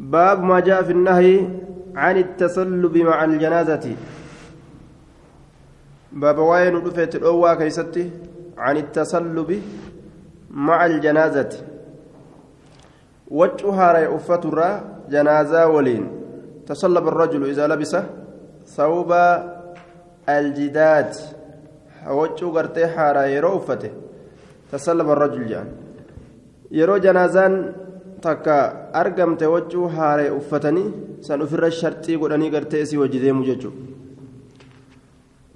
باب ما جاء في النهي عن التسلب مع الجنازة. باب وين رفعت الأوى كيستي عن التسلب مع الجنازة. وجهها رأي أفترة جنازة ولين. تسلب الرجل إذا لبس ثوب الجداد. وجه قرتي حارة يرو أفته. تسلب الرجل جان. يرو جنازان takka argamte wachuu haaree uffatanii san ofirra sharxii godhanii gartee isii wajji deemu jechuudha.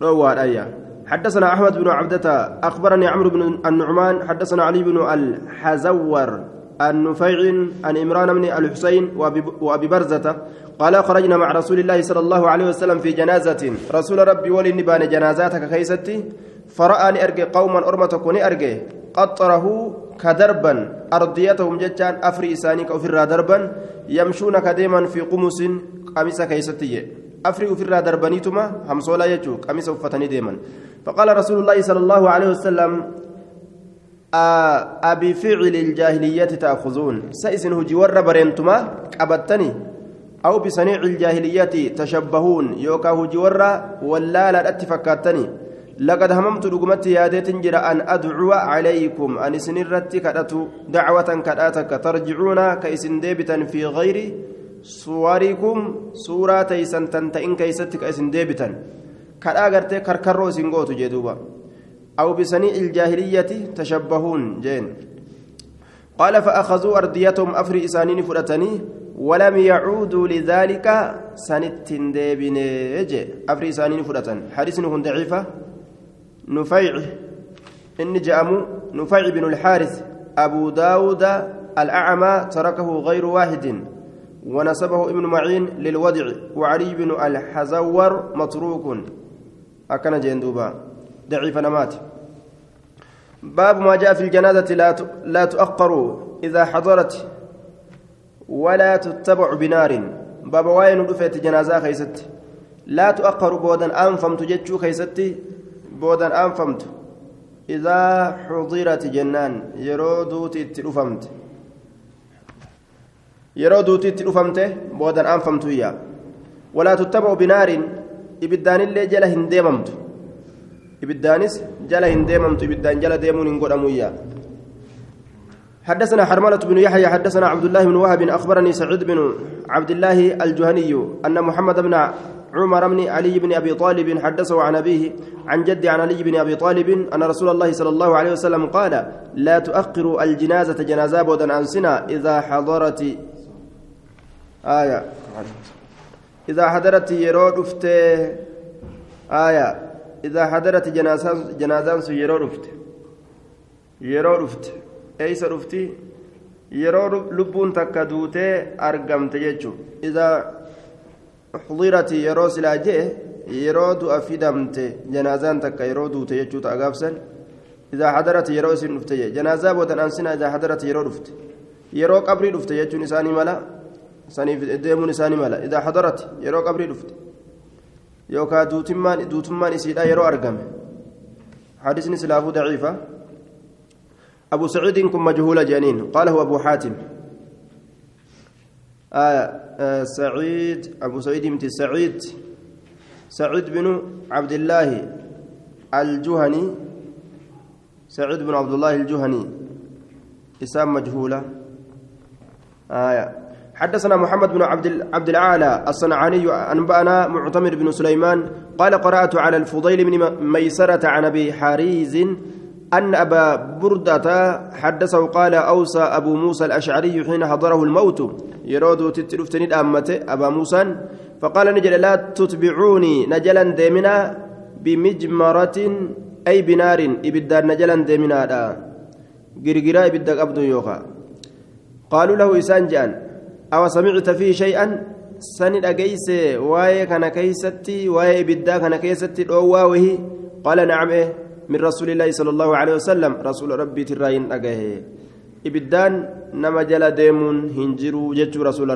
Dhoowwaadhayya حدثنا أحمد بن عبدة أخبرني عمرو بن النعمان حدثنا علي بن الحزور النفيع عن إمران بن الحسين وأبي برزة قال خرجنا مع رسول الله صلى الله عليه وسلم في جنازة رسول ربي ولي نبان جنازاتك كيستي فرآني أرجي قوما أرمتك أرجي قطره كدربا أرضيتهم جتان أفري إساني كأفرا دربا يمشون كديما في قمص قميص كيستي أفري أفرا دربانيتما همسولا يجو قميص أفتني ديما فقال رسول الله صلى الله عليه وسلم أبي فعل الجاهلية تأخذون سيسن هجي ور برينتما قبتني أو بصنيع الجاهلية تشبهون يوكا هجي ور ولا لا أتفكاتني لقد هممت رقمتي ياديت جرى أن أدعو عليكم أن سنرتي كدتو دعوة كدأتك. ترجعون كيسن ديبتا في غير صوركم سورة تيسن تنتئن كيستك كيسن ديبتا. غرتي كركرو سنغوتو جدوبا. أو بسنيع الجاهلية تشبهون جين. قال فأخذوا أرديتهم أفري إسانين فرتني ولم يعودوا لذلك سنت ديبن أفري إسانين فرتن حديث ضعيفة. نفيع. إن جاءمو نفيع بن الحارث. أبو داود الأعمى تركه غير واحد. ونسبه ابن معين للودع وعلي بن الحزور متروك. أكن جندوبا ضعيف نمات. باب ما جاء في الجنازة لا لا تؤخر. إذا حضرت ولا تتبع بنار. باب واين رفعت جنازة خيست. لا تؤخر بودا أنفمت جتشو خيستي بودن أنفمت. إذا حضرت جنان يرو دوتي تلفمت يرو دوتي تلفمت بودن أنفمت يا ولا تتبع بنار إبدان اللي جل هندممت. إبدانس جل هندممت إبدان جل ديمون إنقدموا حدثنا حرملة بن يحيى حدثنا عبد الله بن وهب أخبرني سعيد بن عبد الله الجهني أن محمد بن عمر بن علي بن أبي طالب حدثه عن أبيه عن جد عن علي بن أبي طالب أن رسول الله صلى الله عليه وسلم قال لا تؤخروا الجنازة جنازة بودا عن سنة إذا حضرت آية. إذا حضرت يرو آية. إذا حضرت جنازة جنازة يرو رفت يرو رفت أيس رفتي يرو لبون تكدوتي أرقمت يجو إذا حضرت يرو سلاجه يرو دو أفيدمت جنازان تك يرو دو تيجو تأغافسن. إذا حضرت يرو سن نفتي جنازة بودن أنسنا إذا حضرت يرو رفت. يرو قبري رفت يجو نساني ملا سني ديمو نساني ملا. إذا حضرت يرو قبري رفت. يوكا دوتمان دوتمان إسيدا يرو أرقم. حديث سلافو ضعيفة. أبو سعيد كن مجهول جانين قاله أبو حاتم. آه سعيد أبو سعيد بن سعيد. سعيد بن عبد الله الجهني. سعيد بن عبد الله الجهني. اسم مجهولة. آية. حدثنا محمد بن عبد عبد الأعلى الصنعاني أنبأنا معتمر بن سليمان قال قرأت على الفضيل بن ميسرة عن أبي حريز أن أبا بردة حدثه قال أوصى أبو موسى الأشعري حين حضره الموت. يرود تتلفتني أمته أبا موسى. فقال نجل لا تتبعوني نجلا ديمنا بمجمرة أي بنار. إبدار نجلا ديمنا قرقرا إبدا قبض يوخا. قالوا له إسان جان. أو سمعت فيه شيئا؟ سند أجيس واي كان كيستي واي إبدا كان كيستي أو قال نعم إيه. من رسول الله صلى الله عليه وسلم رسول ربي تراين أجاه إبدان نما جل ديمون هنجرو جتو رسول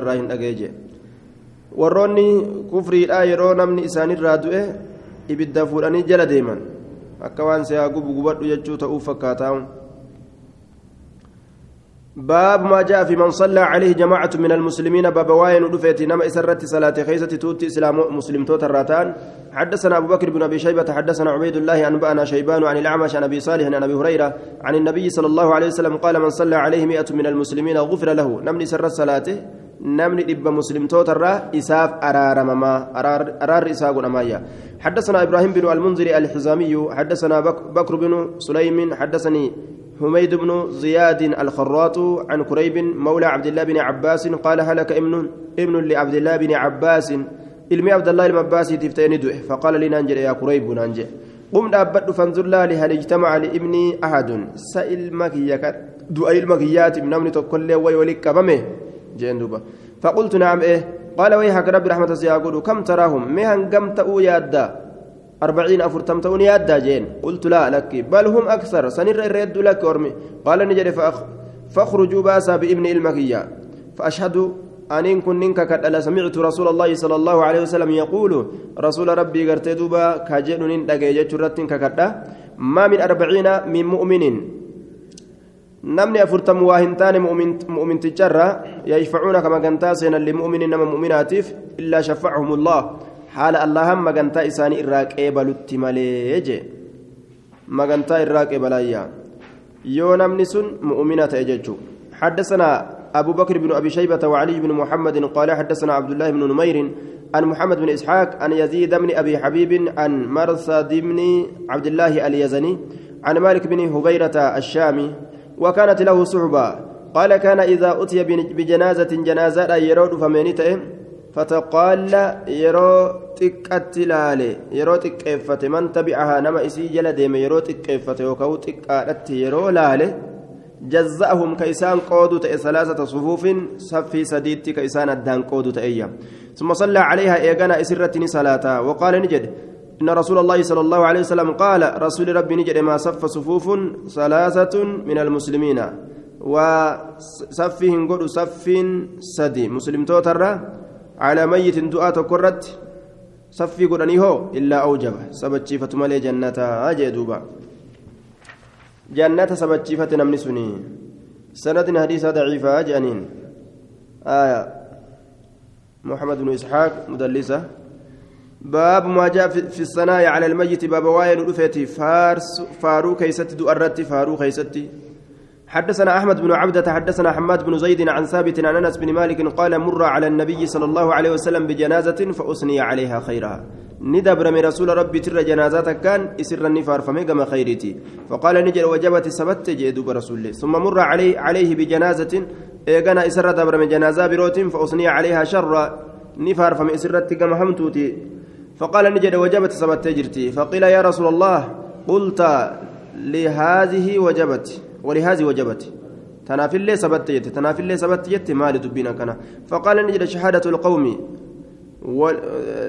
warroonni kufriidha yeroo namni isaanirraa du'e ibidda fuudhanii jala deeman akka waan siyaa gubu gubadhu jechuu ta'uu fakkaataa باب ما جاء في من صلى عليه جماعة من المسلمين باب واين ودفيت نما إسرت صلاة خيسة توتي إسلام مسلم توت الراتان. حدثنا أبو بكر بن أبي شيبة حدثنا عبيد الله أنبأنا شيبان عن الأعمش عن أبي صالح عن أبي هريرة عن النبي صلى الله عليه وسلم قال من صلى عليه مئة من المسلمين غفر له. نمني سر صلاته نمني إب مسلم توت الرا إساف أرار مما أرار, أرار إساق نمايا. حدثنا إبراهيم بن المنذر الحزامي حدثنا بكر بن سليم حدثني حميد بن زياد الخراط عن كريب مولى عبد الله بن عباس قال هلك ابن ابن لعبد الله بن عباس naan jedhe yaa kuraybu naan jedhe qum dhaabbadhu fanzur laali hal ijtamaca liibnii ahadun sa ilma kiyya du'a ilma kiyyaatiif namni tokkollee way walitti qabame jeen duuba faqultu naam ee qaala wayhak rabbi raxmata si haa godhu kam taraahum mee hangam ta'uu yaadda أربعين أفرتم توني يادا جين قلت لا لك. بل هم أكثر. سنر الرد لك أرمي. قال نجري فأخ فاخرجوا بأسا بإبن المكية. فأشهد أن كن ننك كدل سمعت رسول الله صلى الله عليه وسلم يقول رسول ربي قرت دوبا كاجل نندقى جتشرت ما من أربعين من مؤمن. namni afurtam waa hin taane mu'minticharra yashfacuuna kama gantaa seenan limu'minin nama mu'minaatiif illaa shafacahum allah haala allahan magantaa isaanii irraa qeebalutti malee jee? Magantaa irraa qeebalayyaa. Yoo namni sun mu'mina ta'e jechuu حدثنا أبو بكر بن أبي شيبة وعلي بن محمد قال حدثنا عبد الله بن نمير عن محمد بن إسحاق عن يزيد بن أبي حبيب عن مرثد بن عبد الله اليزني عن مالك بن هبيرة الشامي وكانت له صحبة قال كان إذا أتي بجنازة جنازة يرود فمنته فتقال يرو تكت لاله يرو تكيفت من تبعها نما إسي جل ديم يرو تكيفت وكو تكالت يرو لاله جزأهم كيسان قودو تأي ثلاثة صفوف صفي سديد كيسان الدان قودو تأيا ثم صلى عليها إيقنا إسرتني صلاة وقال نجد إن رسول الله صلى الله عليه وسلم قال رسول ربي نجد ما صف صفوف ثلاثة من المسلمين وصفهم قد صف سدي مسلم توتر. على ميت دعاء تكرت صفي قراني هو إلا أوجب. سبتشيفة مالي جنة أجي دوبا. جنة سبتشيفة نمني سني سند حديث ضعيفة جانين آية. محمد بن إسحاق مدلسة. باب ما جاء في الثناء على الميت. باب واين رفيتي فارس فارو كيستي دو فارو كيستي حدثنا أحمد بن عبدة حدثنا حماد بن زيد عن ثابت عن أنس بن مالك قال مر على النبي صلى الله عليه وسلم بجنازة فأثني عليها خيرها. ندبر من رسول ربي تر جنازة كان يسر النفار فميقم خيرتي. فقال نجل وجبت سبت جيد برسول ثم مر عليه, عليه بجنازة إيقنا إسر دبر من جنازة بروت فأثني عليها شر نفار فمن إسرت كما همتوتي فقال نجل وجبت سبت جرتي. فقيل يا رسول الله قلت لهذه وجبت. ولهذه وجبت. تناف الله سبت يت تناف الله سبت يت مال دبينا كنا فقال نجد شهادة القوم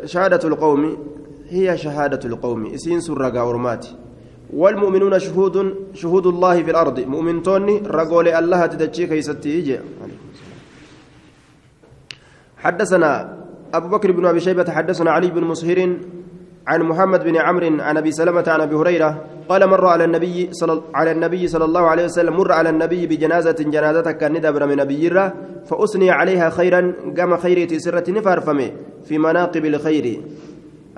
شهادة القوم هي شهادة القوم. إسين سر أورمات والمؤمنون شهود شهود الله في الأرض. مؤمن توني رجول الله تدجي كيستي حدثنا أبو بكر بن أبي شيبة حدثنا علي بن مسهر عن محمد بن عمرو عن أبي سلمة عن أبي هريرة قال مر على النبي صلى على النبي صلى الله عليه وسلم مر على النبي بجنازه جنازه كان من نبي فأثني عليها خيرا قام خيري سرة نفار فمي في مناقب الخير.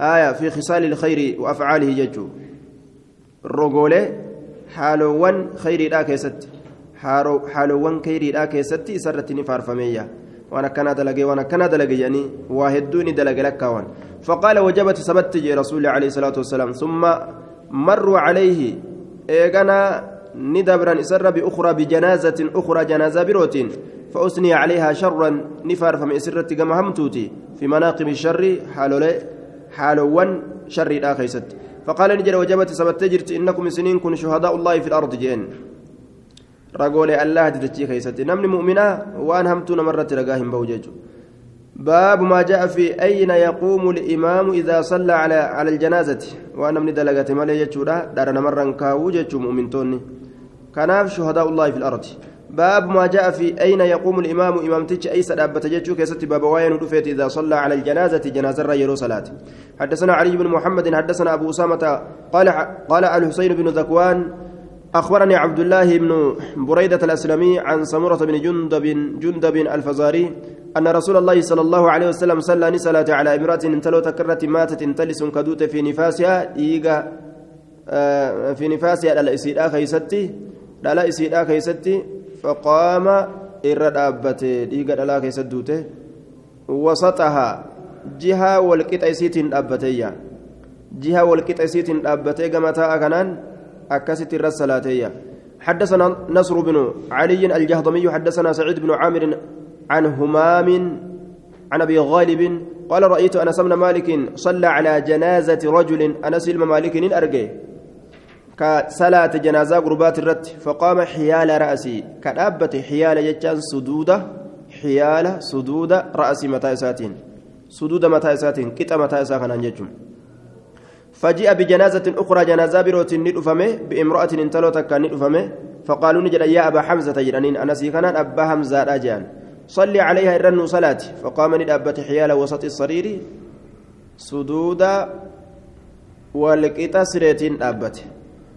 آية في خصال الخير وأفعاله ججو الرجولة حالوان خير لا كيست. حالوان خير لا كيست سرة نفار فمية وأنا كان دلقي وأنا كان دلقي يعني واحدوني دلقي لك وان فقال وجبت سبت رسول عليه الصلاة والسلام. ثم مروا عليه. إيغانا ندبرا إسر بأخرى بجنازة أخرى جنازة بروت فأثني عليها شرا نفار فمن إسرت كما همتوتي. في مناقب الشر حالولي حالوان شر الآخيست فقال نجر وجبت سبت جرت إنكم سنين كن شهداء الله في الأرض جين ragoolee allah didachii keessatti namni mu'minaa waan hamtuu namarratti ragaa hin bahu jechuudha ما جاء في أين يقوم الإمام إذا صلى على على الجنازة. وأنا من دلقة مالي يجورا دارنا مرة كاو جتشو مؤمنتوني كناف شهداء الله في الأرض. باب ما جاء في أين يقوم الإمام إمام تيج أي سدابة جتشو كيست باب وين رفيت إذا صلى على الجنازة جنازة رجل صلاة. حدثنا علي بن محمد حدثنا أبو أسامة قال قال الحسين بن ذكوان أخبرني عبد الله بن بريدة الأسلمي عن سمرة بن جندب جندب الفزاري أن رسول الله صلى الله عليه وسلم صلى نسلة على امرأة انتلو تكرت ماتت انتلس كدوت في نفاسها إيغا آه في نفاسها على إسيدا خيستي على إسيدا خيستي فقام إرد أبته إيغا على خيستوته وسطها جهة والكت إسيتين أبتيا جهة والكت إسيتين أبتي كما تأكنان أكست الرسالاتية حدثنا نصر بن علي الجهضمي حدثنا سعيد بن عامر عن همام عن أبي غالب قال رأيت أنس بن مالك صلى على جنازة رجل أنس بن مالك ارجي كصلاة جنازة قربات الرت فقام حيال رأسي. كدابت حيال يجان سدوده حيال سدود رأسي متى ساتين سدود متى كتا متى ساكن فجاء بجنازة أخرى جنازة بروت ندفمه بإمرأة انتلو تكا ندفمه فقالوا نجد يا أبا حمزة جرانين أنا سيكنا أبا حمزة أجان صلي عليها الرن صلاة. فقام ندابت حيال وسط الصرير سدودا والكتا سريتين أبت.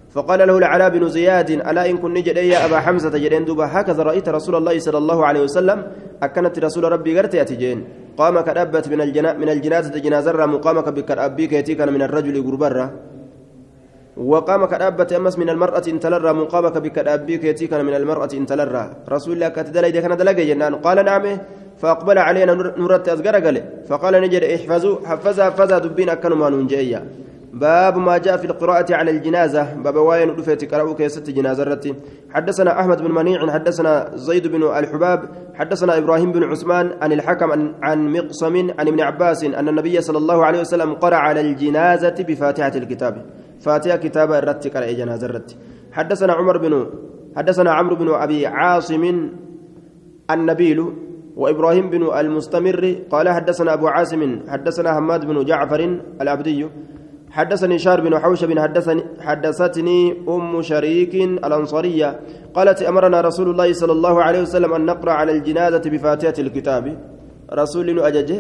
فقال له العلاء بن زياد ألا إن كن نجد يا أبا حمزة جرين دوبا هكذا رأيت رسول الله صلى الله عليه وسلم. أكنت رسول ربي قرتي أتجين. قام كأبت من الجنا من الجنازة جنازة مقامك بكرأبي كيتي كان من الرجل غربرة. وقام كأبت أمس من المرأة إن تلرى مقامك بكرأبي كيتي كان من المرأة إن تلرى رسول الله كتدلى إذا كان دلقي جنان قال نعم. فأقبل علينا نورت أزقر قال. فقال نجد احفظوا حفظها حفظها دبين أكنما ننجيا باب ما جاء في القراءة على الجنازة. باب واين رفيت قرأوا كيست جنازة رتي حدثنا أحمد بن منيع حدثنا زيد بن الحباب حدثنا إبراهيم بن عثمان عن الحكم عن مقسم عن ابن عباس أن النبي صلى الله عليه وسلم قرأ على الجنازة بفاتحة الكتاب. فاتحة كتاب الرت قرأ جنازة الرت حدثنا عمر بن حدثنا عمرو بن أبي عاصم النبيل وإبراهيم بن المستمر قال حدثنا أبو عاصم حدثنا حماد بن جعفر العبدي حدثني شار بن حوشب حدثني حدثتني أم شريك الأنصارية قالت أمرنا رسول الله صلى الله عليه وسلم أن نقرأ على الجنازة بفاتحة الكتاب. رسول أججه؟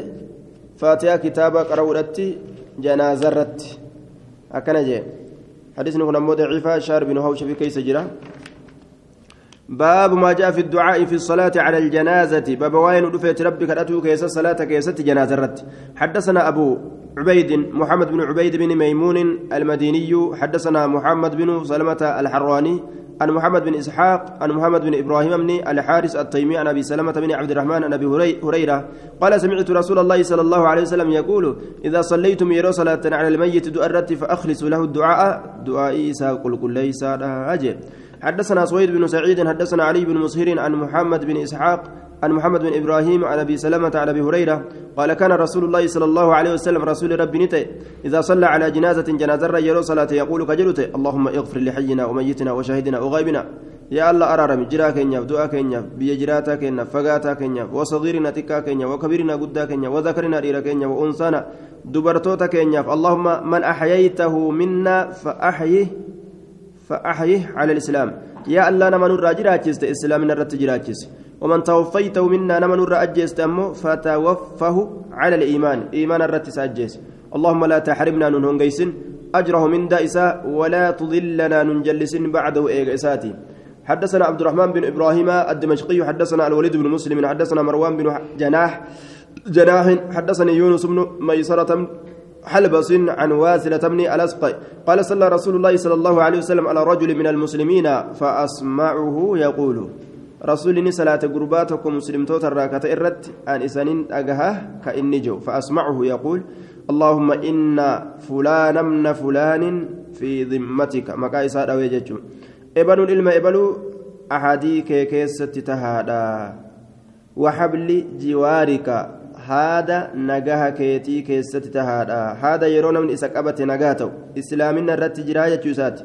فاتحة كتاب قرأت جنازة رت أكن جي حديث نقول ضعيفة شار بن حوشب كيس جرا. باب ما جاء في الدعاء في الصلاة على الجنازة. باب وين رفيت ربك أتوك كيس الصلاة كيس جنازة رت حدثنا أبو عبيد محمد بن عبيد بن ميمون المديني حدثنا محمد بن سلمة الحراني عن محمد بن إسحاق عن محمد بن إبراهيم بن الحارس التيمي عن أبي سلمة بن عبد الرحمن عن أبي هريرة قال سمعت رسول الله صلى الله عليه وسلم يقول إذا صليتم يرو صلاة على الميت دؤرت فأخلصوا له الدعاء دعائي ساقل كل ليس أجل. حدثنا سويد بن سعيد حدثنا علي بن مسهر عن محمد بن إسحاق عن محمد بن إبراهيم عن أبي سلمة عن أبي هريرة قال كان رسول الله صلى الله عليه وسلم رسول ربي نتي. إذا صلى على جنازة جنازة يرو صلاة يقول كجلت اللهم اغفر لحينا وميتنا وشاهدنا وغائبنا. يا الله أرارم جرا كينيا دعاء كينيا بيجراتا كينيا فقاتا كينيا وصغيرنا تكا كينيا وكبيرنا قدا كينيا وذكرنا ريرا كينيا وأنسانا دبرتوتا كينيا. اللهم من أحييته منا فأحيه فأحيه على الإسلام. يا الله نمن الراجراجست إسلامنا الرتجراجس ومن توفيته منا نمن الرأجست أمه فتوفه على الإيمان. إيمان الرتس أجس اللهم لا تحرمنا ننهن قيسن أجره من دائسة ولا تضلنا ننجلس بعده إيقاساتي حدثنا عبد الرحمن بن إبراهيم الدمشقي حدثنا الوليد بن مسلم حدثنا مروان بن جناح جناح حدثني يونس بن ميسرة حلبس عن واسلة بن الأسقي. قال صلى رسول الله صلى الله عليه وسلم على رجل من المسلمين فأسمعه يقول رسولني صلاة قرباتكم مسلمتوت الراكة إرت أن إسانين أجها كإني جو. فأسمعه يقول اللهم إن فلان من فلان في ذمتك. مكايسا أويجتشو إبلو الإلم إبلو أحادي كيكيست تهادا. وحبل جوارك. keetii keessatti tahaadha haada yeroo namni isa qabate nagaa ta'u islaamina irratti jiraa jechuu isaati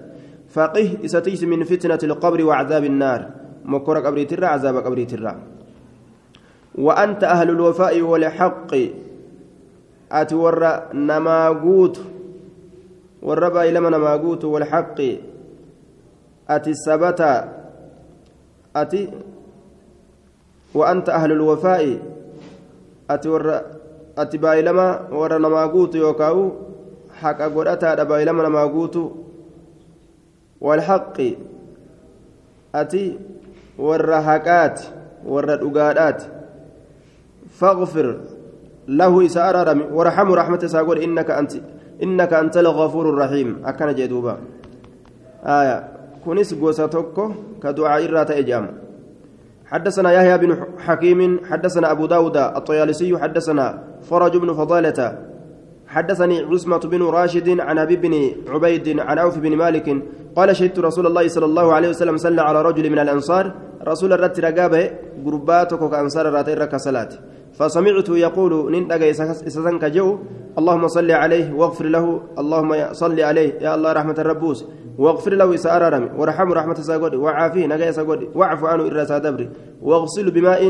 faqih isa tiisi min fitnati mokkora qabriitirra cazaaba qabriitirra وأنت أهل الوفاء والحق أتي ور نماغوت والربا إلى نماغوت والحق أتي السبت أتي وأنت أهل الوفاء baay'ilama warra namaa guutu yookaan haqa godhataadha baay'ilama namaa guutu walhaqi ati warra haqaati warra dhugaadhaati فاغفر له إسا أرارمي ورحمه رحمة ساقول إنك أنت إنك أنت الغفور الرحيم أكن جدوبا آية كنس قوساتوكو كدعاء الرات إجام حدثنا يحيى بن حكيم حدثنا أبو داود الطيالسي حدثنا فرج بن فضالة حدثني عزمة بن راشد عن أبي بن عبيد عن عوف بن مالك قال شهدت رسول الله صلى الله عليه وسلم صلى على رجل من الأنصار. رسول الرت رقابة قرباتك كأنصار الراتين ركا صلاة. فسمعت يقول نندق إسسنك جو. اللهم صل عليه واغفر له. اللهم صل عليه يا الله رحمة الربوس. واغفر له إسارة ورحمه رحمة ساقود وعافيه نجاي ساقود واعف عنه إرسا دبري واغسل بماء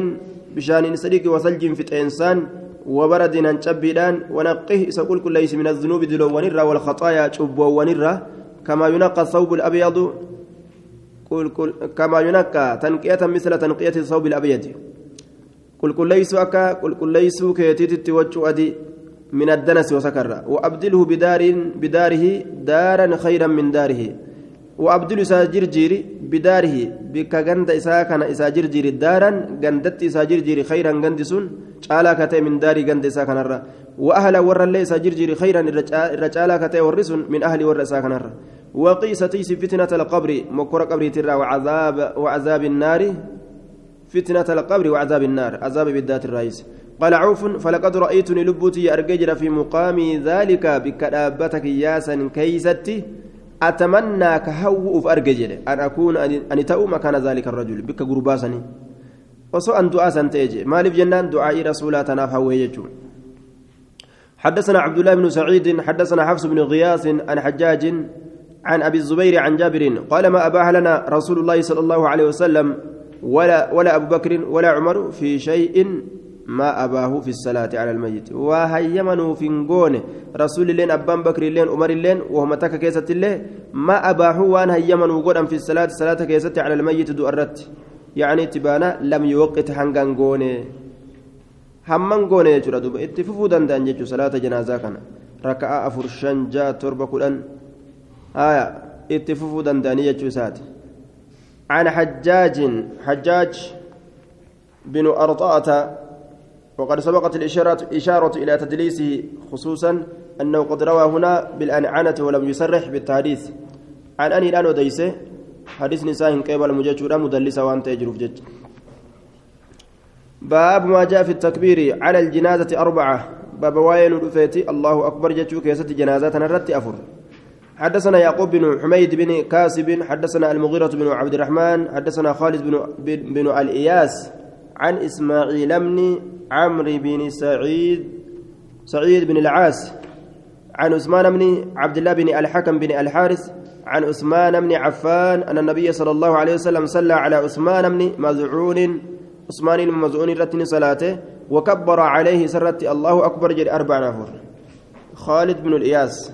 بشان صديق وثلج في إنسان وبرد ننشبيدان ونقه سقول كل ليس من الذنوب دلو ونرى والخطايا شب ونرى كما ينقى الثوب الأبيض قل قل كما ينقى تنقية مثل تنقية الثوب الأبيض. قل قل ليس أكا قل قل ليس كيتيت وجه أدي من الدنس وسكر. وأبدله بدار بداره دارا خيرا من داره. وأبدل ساجر جيري بداره بك غند إسا كان إسا جرجيري دارا غندت إسا جرجيري خيرا غندسون caalaa katee min daarii ganda isaa kanarra وأهل ور اللي ساجر جري خيرا الرجال كتي ورسن من أهل ور ساكنر وقيس تيس فتنة القبر مكر قبر ترى وعذاب وعذاب النار. فتنة القبر وعذاب النار عذاب بالذات الرئيس. قال عوف فلقد رأيتني لبتي أرججر في مقامي ذلك بكتابتك ياسا كيستي. أتمنى كهوء أرججر أن أكون أن تأو مكان ذلك الرجل. بك قرباسني san ta'e jee maaliif jennaan du'aa'ii rasuulaa tanaaf hawwee jechuun حدثنا عبد الله بن سعيد حدثنا حفص بن غياث عن حجاج عن أبي الزبير عن جابر. قال ما أباح لنا رسول الله صلى الله عليه وسلم ولا ولا أبو بكر ولا عمر في شيء ما أباه في الصلاة على الميت. وهيمنوا في نقون رسول الله أبان بكر لين عمر لين وهم تك كيست الله ما اباحوا وان هيمنوا قدام في الصلاة صلاة كيست على الميت دو الرت يعني تبانا لم يوقت هنغان jechuudha duuba itti fufuu danda'an jechuu salaata janaazaa kana raka'aa afur shan ja'a torba kudhan haya itti fufuu danda'anii jechuu isaati عن حجاج حجاج بن أرطاة وقد سبقت الإشارة إشارة إلى تدليسه خصوصا أنه قد روى هنا بالأنعنة ولم يصرح بالتحديث. عن أني الآن وديسه حديث نساء قبل مجاجورا مدلسة وأنت يجرف جج. باب ما جاء في التكبير على الجنازة أربعة. باب واين رفيتي؟ الله أكبر جتشو كيست جنازة نرت أفر. حدثنا يعقوب بن حميد بن كاسب حدثنا المغيرة بن عبد الرحمن حدثنا خالد بن بن, بن الإياس عن إسماعيل بن عمرو بن سعيد سعيد بن العاس عن عثمان بن عبد الله بن الحكم بن الحارث عن عثمان بن عفان أن النبي صلى الله عليه وسلم صلى على عثمان بن مزعون عثمان بن مزعون رتني صلاته وكبر عليه سرت الله أكبر جل أربع نفر. خالد بن الإياس.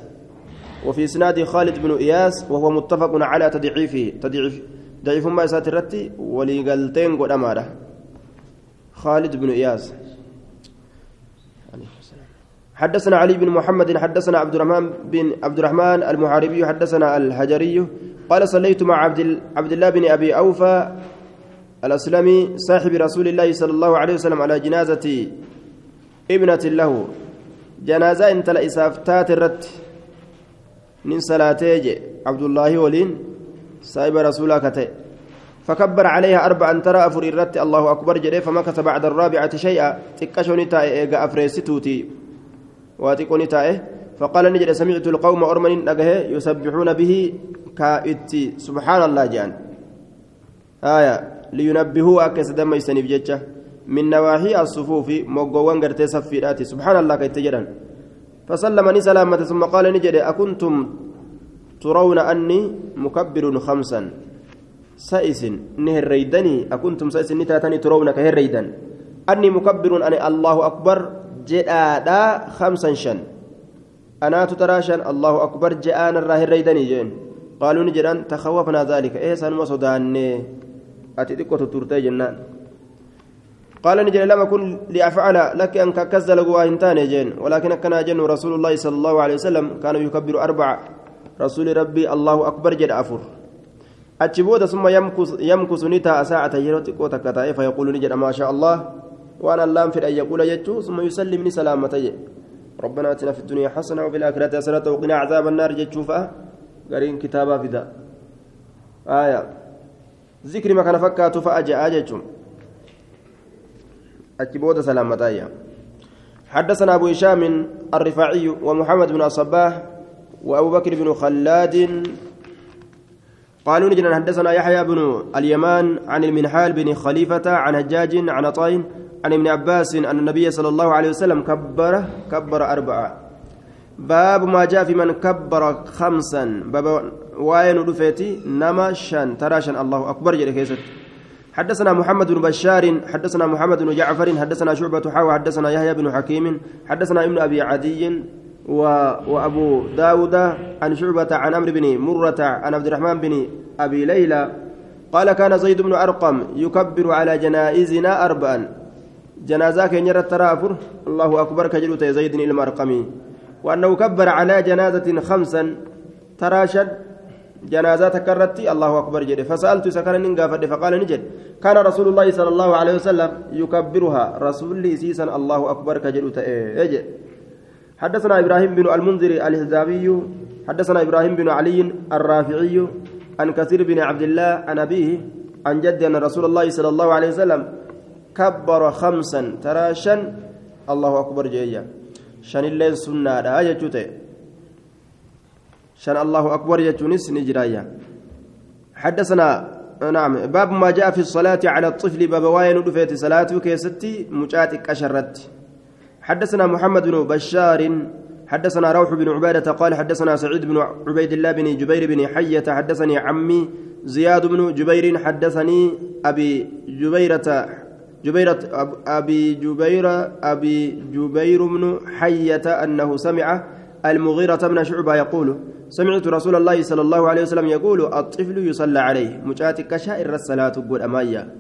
وفي إسناد خالد بن إياس وهو متفق على تضعيفه تضعيف ضعيف ما ساترتي ولقلتين قد أماره. خالد بن إياس. حدثنا علي بن محمد حدثنا عبد الرحمن بن عبد الرحمن المحاربي حدثنا الحجري قال صليت مع عبد عبد الله بن أبي أوفى الأسلمي صاحب رسول الله صلى الله عليه وسلم على جنازة ابنة له. جنازة انت لاسافتات الرت. من صلاتي عبد الله ولين صاحب رسولك فكبر عليها أربعا ترى أفر الرت. الله أكبر جري فمكث بعد الرابعة شيئا. تكشوني تاي أفريستوتي. واتقوني تائه فقال نجد سمعت القوم أرمن نجه يسبحون به كائتي سبحان الله جان. آية لينبهوا أكس دم يسنف جتة. من نواحي الصفوف موغوان غرتي سفيراتي سبحان الله كيتجران فسلمني سلامة ثم قال نجد أكنتم ترون أني مكبر خمسا. سائس نهر ريدني أكنتم سائس نتاتني ترون كهر ريدن. أني مكبر أني الله أكبر. Jedhaadha hamsan shan anaatu taraa shan allahu akbar je'aan irraa hirreeydanii jeen qaaluu ni jedhan takawwafnaa dhaalika ee sanuma sodaannee ati xiqqoo tutturtee jennaan قال نجل لم أكن لأفعل لك أن ككزل هنتان جين ولكن كان جن رسول الله صلى الله عليه وسلم كان يكبر أربع رسول ربي الله أكبر جد أفر achi booda summa yamkusu ni taa'a saacata yeroo xiqqoo takka taa'e fayaquulu ni allaan fedhan yaquula jechuu summa yusallim ni salaamata jedhe ربنا آتنا في الدنيا حسنة وفي الآخرة حسنة وقنا عذاب النار جتشوفا قرين كتابا فدا آية. ذكر ما كان فكاتو فاجا اجتشم أكبود سلامتايا حدثنا أبو هشام الرفاعي ومحمد بن الصباح وأبو بكر بن خلاد. قالوا نجنا حدثنا يحيى بن اليمان عن المنحال بن خليفة عن هجاج عن طين عن ابن عباس أن النبي صلى الله عليه وسلم كبر كبر أربعة. باب ما جاء في من كبر خمسا. باب وين رفيتي نما شان ترى شان الله أكبر جل حدثنا محمد بن بشار حدثنا محمد بن جعفر حدثنا شعبة حاوى حدثنا يحيى بن حكيم حدثنا ابن أبي عدي و... وأبو داود عن شعبة عن أمر بن مرة عن عبد الرحمن بن أبي ليلى. قال كان زيد بن أرقم يكبر على جنائزنا أربعا. جنازة كان يرى الترافر الله أكبر كجلوت زيد المرقمي وأنه كبر على جنازة خمسا. تراشد جنازة كرتي الله أكبر جد فسألت سكن ننقافد فقال نجد. كان رسول الله صلى الله عليه وسلم يكبرها. رسول سيسا. الله أكبر كجلوت إيه حدثنا إبراهيم بن المنذر الهزابي. حدثنا إبراهيم بن علي الرافعي. عن كثير بن عبد الله عن أبيه. عن جد أن رسول الله صلى الله عليه وسلم كبر خمسا ترى شن؟ الله أكبر جيا شن الليل سنة؟ آية جوتي شن الله أكبر يجونس نجرايا. حدثنا نعم باب ما جاء في الصلاة على الطفل باب واين دفيت صلاته كيستي مجاتك أشرت حدثنا محمد بن بشار حدثنا روح بن عبادة قال حدثنا سعيد بن عبيد الله بن جبير بن حية حدثني عمي زياد بن جبير حدثني أبي جبيرة جبيرة أبي جبير أبي جبير بن حية أنه سمع المغيرة بن شعبة يقول سمعت رسول الله صلى الله عليه وسلم يقول الطفل يصلى عليه. مجاتك شائر الصلاة قول أمايا.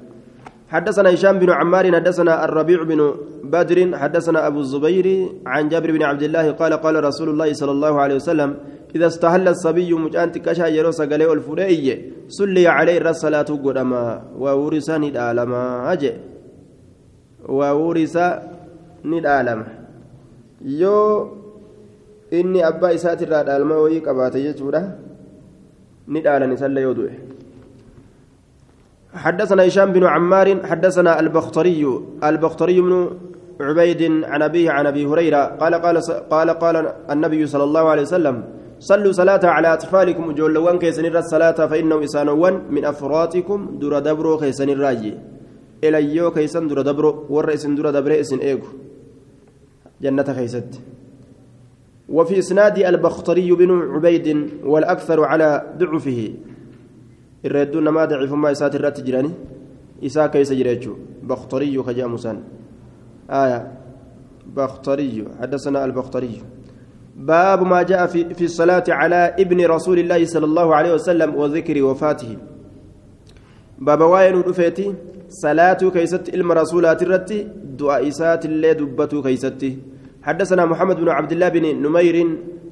حدثنا هشام بن عمار حدثنا الربيع بن بدر حدثنا أبو الزبير عن جابر بن عبد الله قال قال رسول الله صلى الله عليه وسلم إذا استهل الصبي مجانتك يروس قليل الفريي صلي عليه الصلاة قدما وورثني العالم أجي. وورث العالم يو إني أبا إسات الرادالما ويك أباتي جتورة ندالني سلا يودوه حدثنا هشام بن عمار حدثنا البختري البختري بن عبيد عن أبيه عن أبي هريرة قال قال قال قال النبي صلى الله عليه وسلم صلوا صلاة على أطفالكم جولوان كيسن الصلاة فإنه إسانوان من أفراطكم در دبرو كيسن الراجي إلى يو كيسن در دبرو ورئيس در دبرو إسن إيغو جنة كيست وفي إسناد البختري بن عبيد والأكثر على ضعفه الردون ما ضعف ما إسات الرات جراني إساء كيس جريتشو بختري خجامسان آية بختري حدثنا البختري باب ما جاء في, في الصلاة على ابن رسول الله صلى الله عليه وسلم وذكر وفاته باب واين رفيتي كيست علم رسولات الرتي دعاء إسات اللي دبتو كيستي حدثنا محمد بن عبد الله بن نمير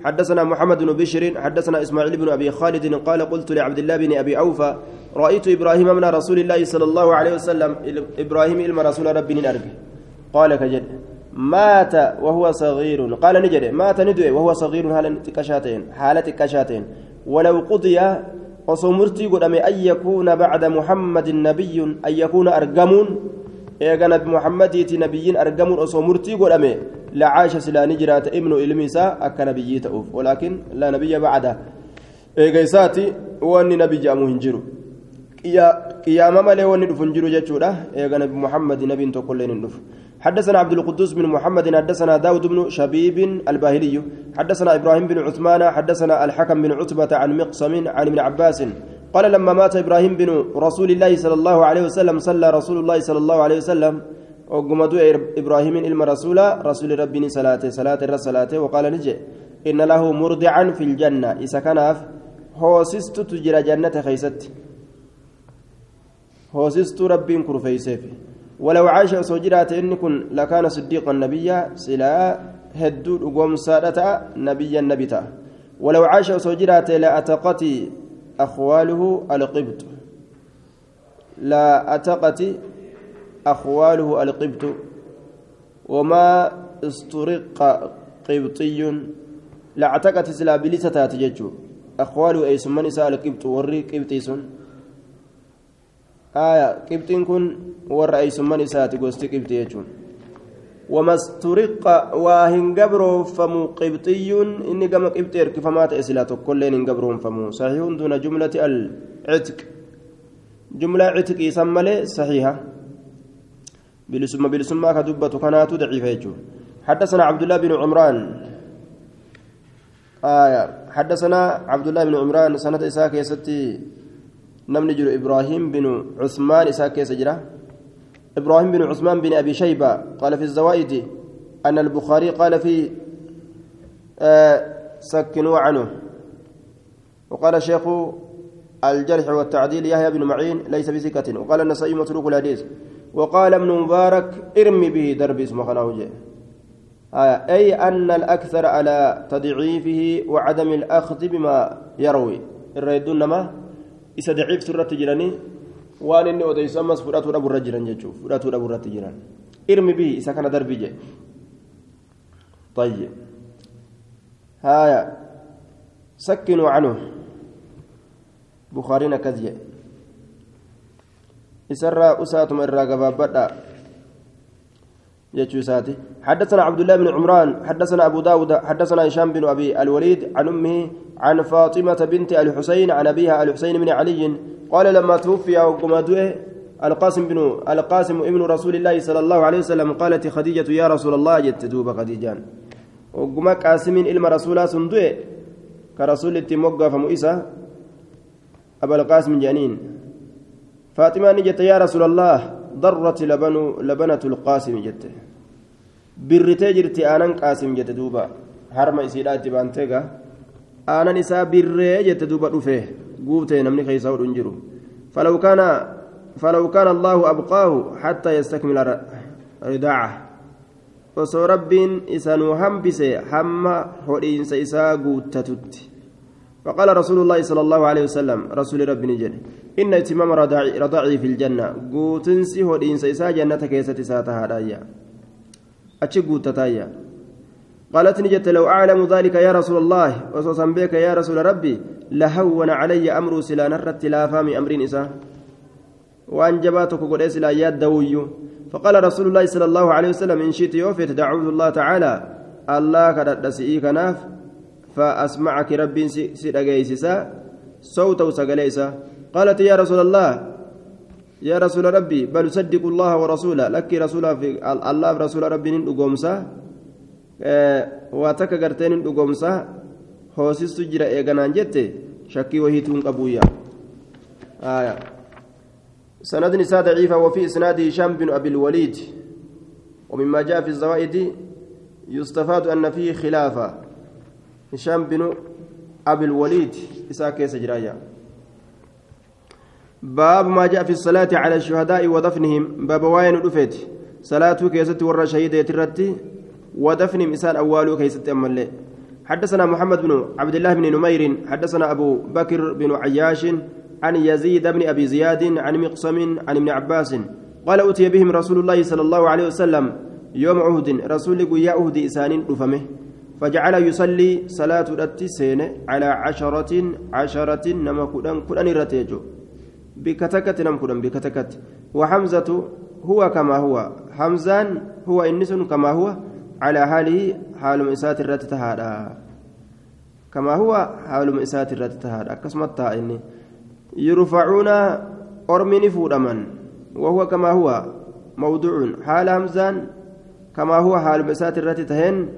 حدثنا محمد بن بشر حدثنا اسماعيل بن ابي خالد قال قلت لعبد الله بن ابي اوفى رايت إبراهيم من رسول الله صلى الله عليه وسلم إبراهيم الم رسول ربي نربي قال كجد مات وهو صغير قال نجد مات ندوي وهو صغير حالة كشاتين حالة كشاتين ولو قضي وصمرتي قدام أن يكون بعد محمد نبي أن يكون أرقمون eega nabi muhammadiiti nabiyyiin argamuun osoo murtii godhame lacaasha silaa ni jiraata ibnu ilmi isaa akka nabiyyii ta'uuf walaakin laa nabiyya bacda eega isaati wanni nabi jedhamu hin jiru قيامة مالي وني دفن جرو جتشورا إيغا نبي محمد نبي تقول لين دف حدثنا عبد القدوس بن محمد حدثنا داود بن شبيب الباهلي حدثنا إبراهيم بن عثمان حدثنا الحكم بن عتبة عن مقسم عن ابن عباس قال لما مات إبراهيم بن رسول الله صلى الله عليه وسلم صلى رسول الله صلى الله عليه وسلم وقمدوا إبراهيم إلما رسولا رسول ربي صلاة صلاة الرسالة وقال نجي إن له مرضعا في الجنة إذا كان هو سست تجرى جنة خيست. هوسست ربي كرفيسيف ولو عاش سوجرات إن كن لكان صديقا نبيا سلا هدو قوم سادة نبيا نبتا ولو عاش سوجرات لأتقتي أخواله القبط. لا أتقت أخواله القبط. وما استرق قبطي. لا أعتقت سلا بلسة تاتججو. أخواله أي سمن إساء القبط وري قبطي سن. آية قبطين كن ور أي سمن إساء تقوستي قبطي يجون. وما استرق واهن قبرو فمو قبطي إني قم قبطي اركفمات إسلا كلين قبرهم فمو. صحيح دون جملة العتق. جملة عتق يسمى صحيحة. بلسمة بلسمة كدبة كانت ضعيفة حدثنا عبد الله بن عمران. آية. حدثنا عبد الله بن عمران. سنة إساك يا ستي. نمنجر إبراهيم بن عثمان إساك يا سجرة إبراهيم بن عثمان بن أبي شيبة قال في الزوائد أن البخاري قال في آه سكنوا عنه وقال شيخ الجرح والتعديل يحيى بن معين ليس بثقة وقال النسائي متروك الحديث وقال ابن مبارك ارمي به درب اسمه خناوجه آية أي أن الأكثر على تضعيفه وعدم الأخذ بما يروي الريدون ما إذا ضعيف سورة جيراني waan inni odeysu ammas fudhatuu dhaburra jiran jechuuf fudhatuu dhaburratti jiran irmi bihi isa kana darbii jedhe طيب هايا سكنوا عنه بخارينا كذيه إسرى أساتم الراقبة بابدا يجوساتي حدثنا عبد الله بن عمران حدثنا أبو داود حدثنا هشام بن أبي الوليد عن أمه عن فاطمة بنت الحسين عن أبيها الحسين بن علي قال لما توفي وقمدوه القاسم بن القاسم ابن رسول الله صلى الله عليه وسلم قالت خديجة يا رسول الله جت دوب خديجان. وقم قاسم إلما رسول سندوه كرسول التموقع فمؤسة أبا القاسم جانين فاطمة نجت يا رسول الله ضرت لبن لبنة القاسم جت برتي جرتي آنان قاسم جت دوبا baanteega aanan isaa birree jette duuba dhufe guutee namni keeysaa hodhu hin jiru فلو كان فلو كان الله أبقاه حتى يستكمل رداعه osoo rabbiin isanuu hambise hamma hodhiinsa isaa guuttatutti فقال رسول الله صلى الله عليه وسلم رسول ربي نجد إن اتمام رضاعي في الجنة. قوتنسي هدين سيسا جنة كيسة ساتها رايا أتشي قوتتايا قالت نجت لو أعلم ذلك يا رسول الله وصوصا بك يا رسول ربي لهون علي أمر سلا نرت لا فامي أمر نساء وأن جباتك قد لا ياد دوي فقال رسول الله صلى الله عليه وسلم إن شئت يوفي تدعوذ الله تعالى. الله كدت سئيك ناف فأسمعك ربي سيدغيسسا صوته سغليسا قالت يا رسول الله يا رسول ربي بل صدق الله ورسوله. لك رسول الله رسول ربي ندغومسا واتك غرتين ندغومسا hoosistu jira eeganaan jette shakkii wahiituun qabuuyya آية. سند نساء ضعيفة وفي إسناد هشام بن أبي الوليد. ومما جاء في الزوائد يستفاد أن فيه خلافة. هشام بن أبي الوليد إساك سجرايا باب ما جاء في الصلاة على الشهداء ودفنهم باب واين رفت صلاة كيست ور شهيدة يترتي ودفنهم إسان أول كيست أمالي. حدثنا محمد بن عبد الله بن نمير حدثنا أبو بكر بن عياش عن يزيد بن أبي زياد عن مقسم عن ابن عباس. قال أتي بهم رسول الله صلى الله عليه وسلم يوم عهد رسول يا عهد إسان رفمه. فجعل يصلي صلاة التسين على عشرة عشرة نما كدن كدن رتيجو. بكتكت نم كدن بكتكت. وحمزة هو كما هو. حمزان هو إنس كما هو. على حاله حال مئسات الرت تهادا. كما هو حال مئسات الرت تهادا. كسمت إني. يرفعون أرمني فودمن وهو كما هو. موضوع. حال همزان كما هو حال مئسات الرت تهن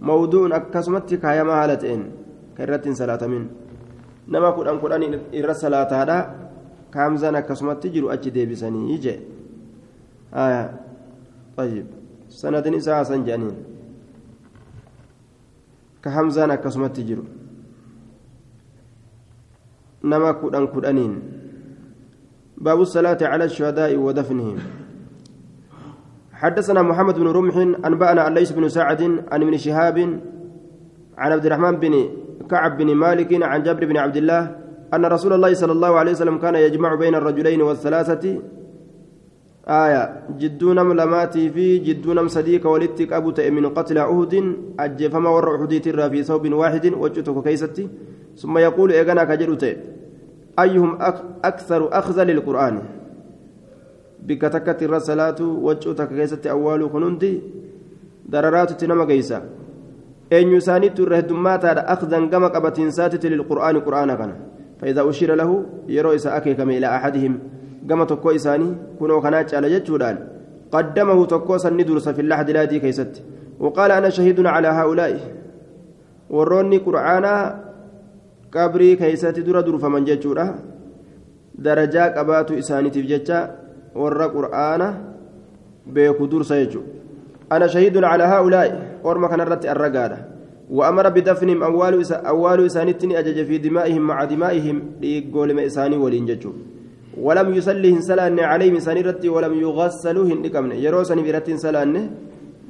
موضوع أكسمت كايما هالتين كرت صلاة من نما كدان كدان إر صلاة كامزان أكسمت تجرو أجي ديبسني يجي آية. طيب. سند نساء سنجانين كهمزان أكسمت تجرو نما كدان كدانين باب الصلاة على الشهداء ودفنهم. حدثنا محمد بن رمح أنبأنا عن ليس بن سعد عن ابن شهاب عن عبد الرحمن بن كعب بن مالك عن جابر بن عبد الله أن رسول الله صلى الله عليه وسلم كان يجمع بين الرجلين والثلاثة. آية جدونم لماتي في جدونم صديق ولدتك أبو من قتل عهد أجفما ور عهديت في ثوب واحد. وجهتك كيستي. ثم يقول إيغانا كجلوت أيهم أكثر أخذ للقرآن. بك تكت الرسالات وجهتك كيستي أول كنندي دررات تنما كيسا. أن يسانيت الرهدمات أخذا كما قبتين للقرآن قرآن كان. فإذا أشير له يروي سأكي كما إلى أحدهم gama tokko isaanii kunoo kanaa caala jechuudhaan qaddamahu tokko sanni dursa fillahdi laadii keeysatti وقال أنا شهيد على هؤلاء warroonni qur'aanaa qabrii keeysatti dura durfaman jechuudha darajaa qabaatu isaaniitiif jecha warra qur'aana beeku dursa jechuudha أنا شهيد على هؤلاء أرمى كان الرت الرقادة وأمر بدفنهم أول أول إسانتني أجج في دمائهم مع دمائهم ليقول ما إساني ولين ججو. ولم يصلي سلاني عليهم سنيرتي ولم يغسلوا هندكمن يرو سنيرتي سلاني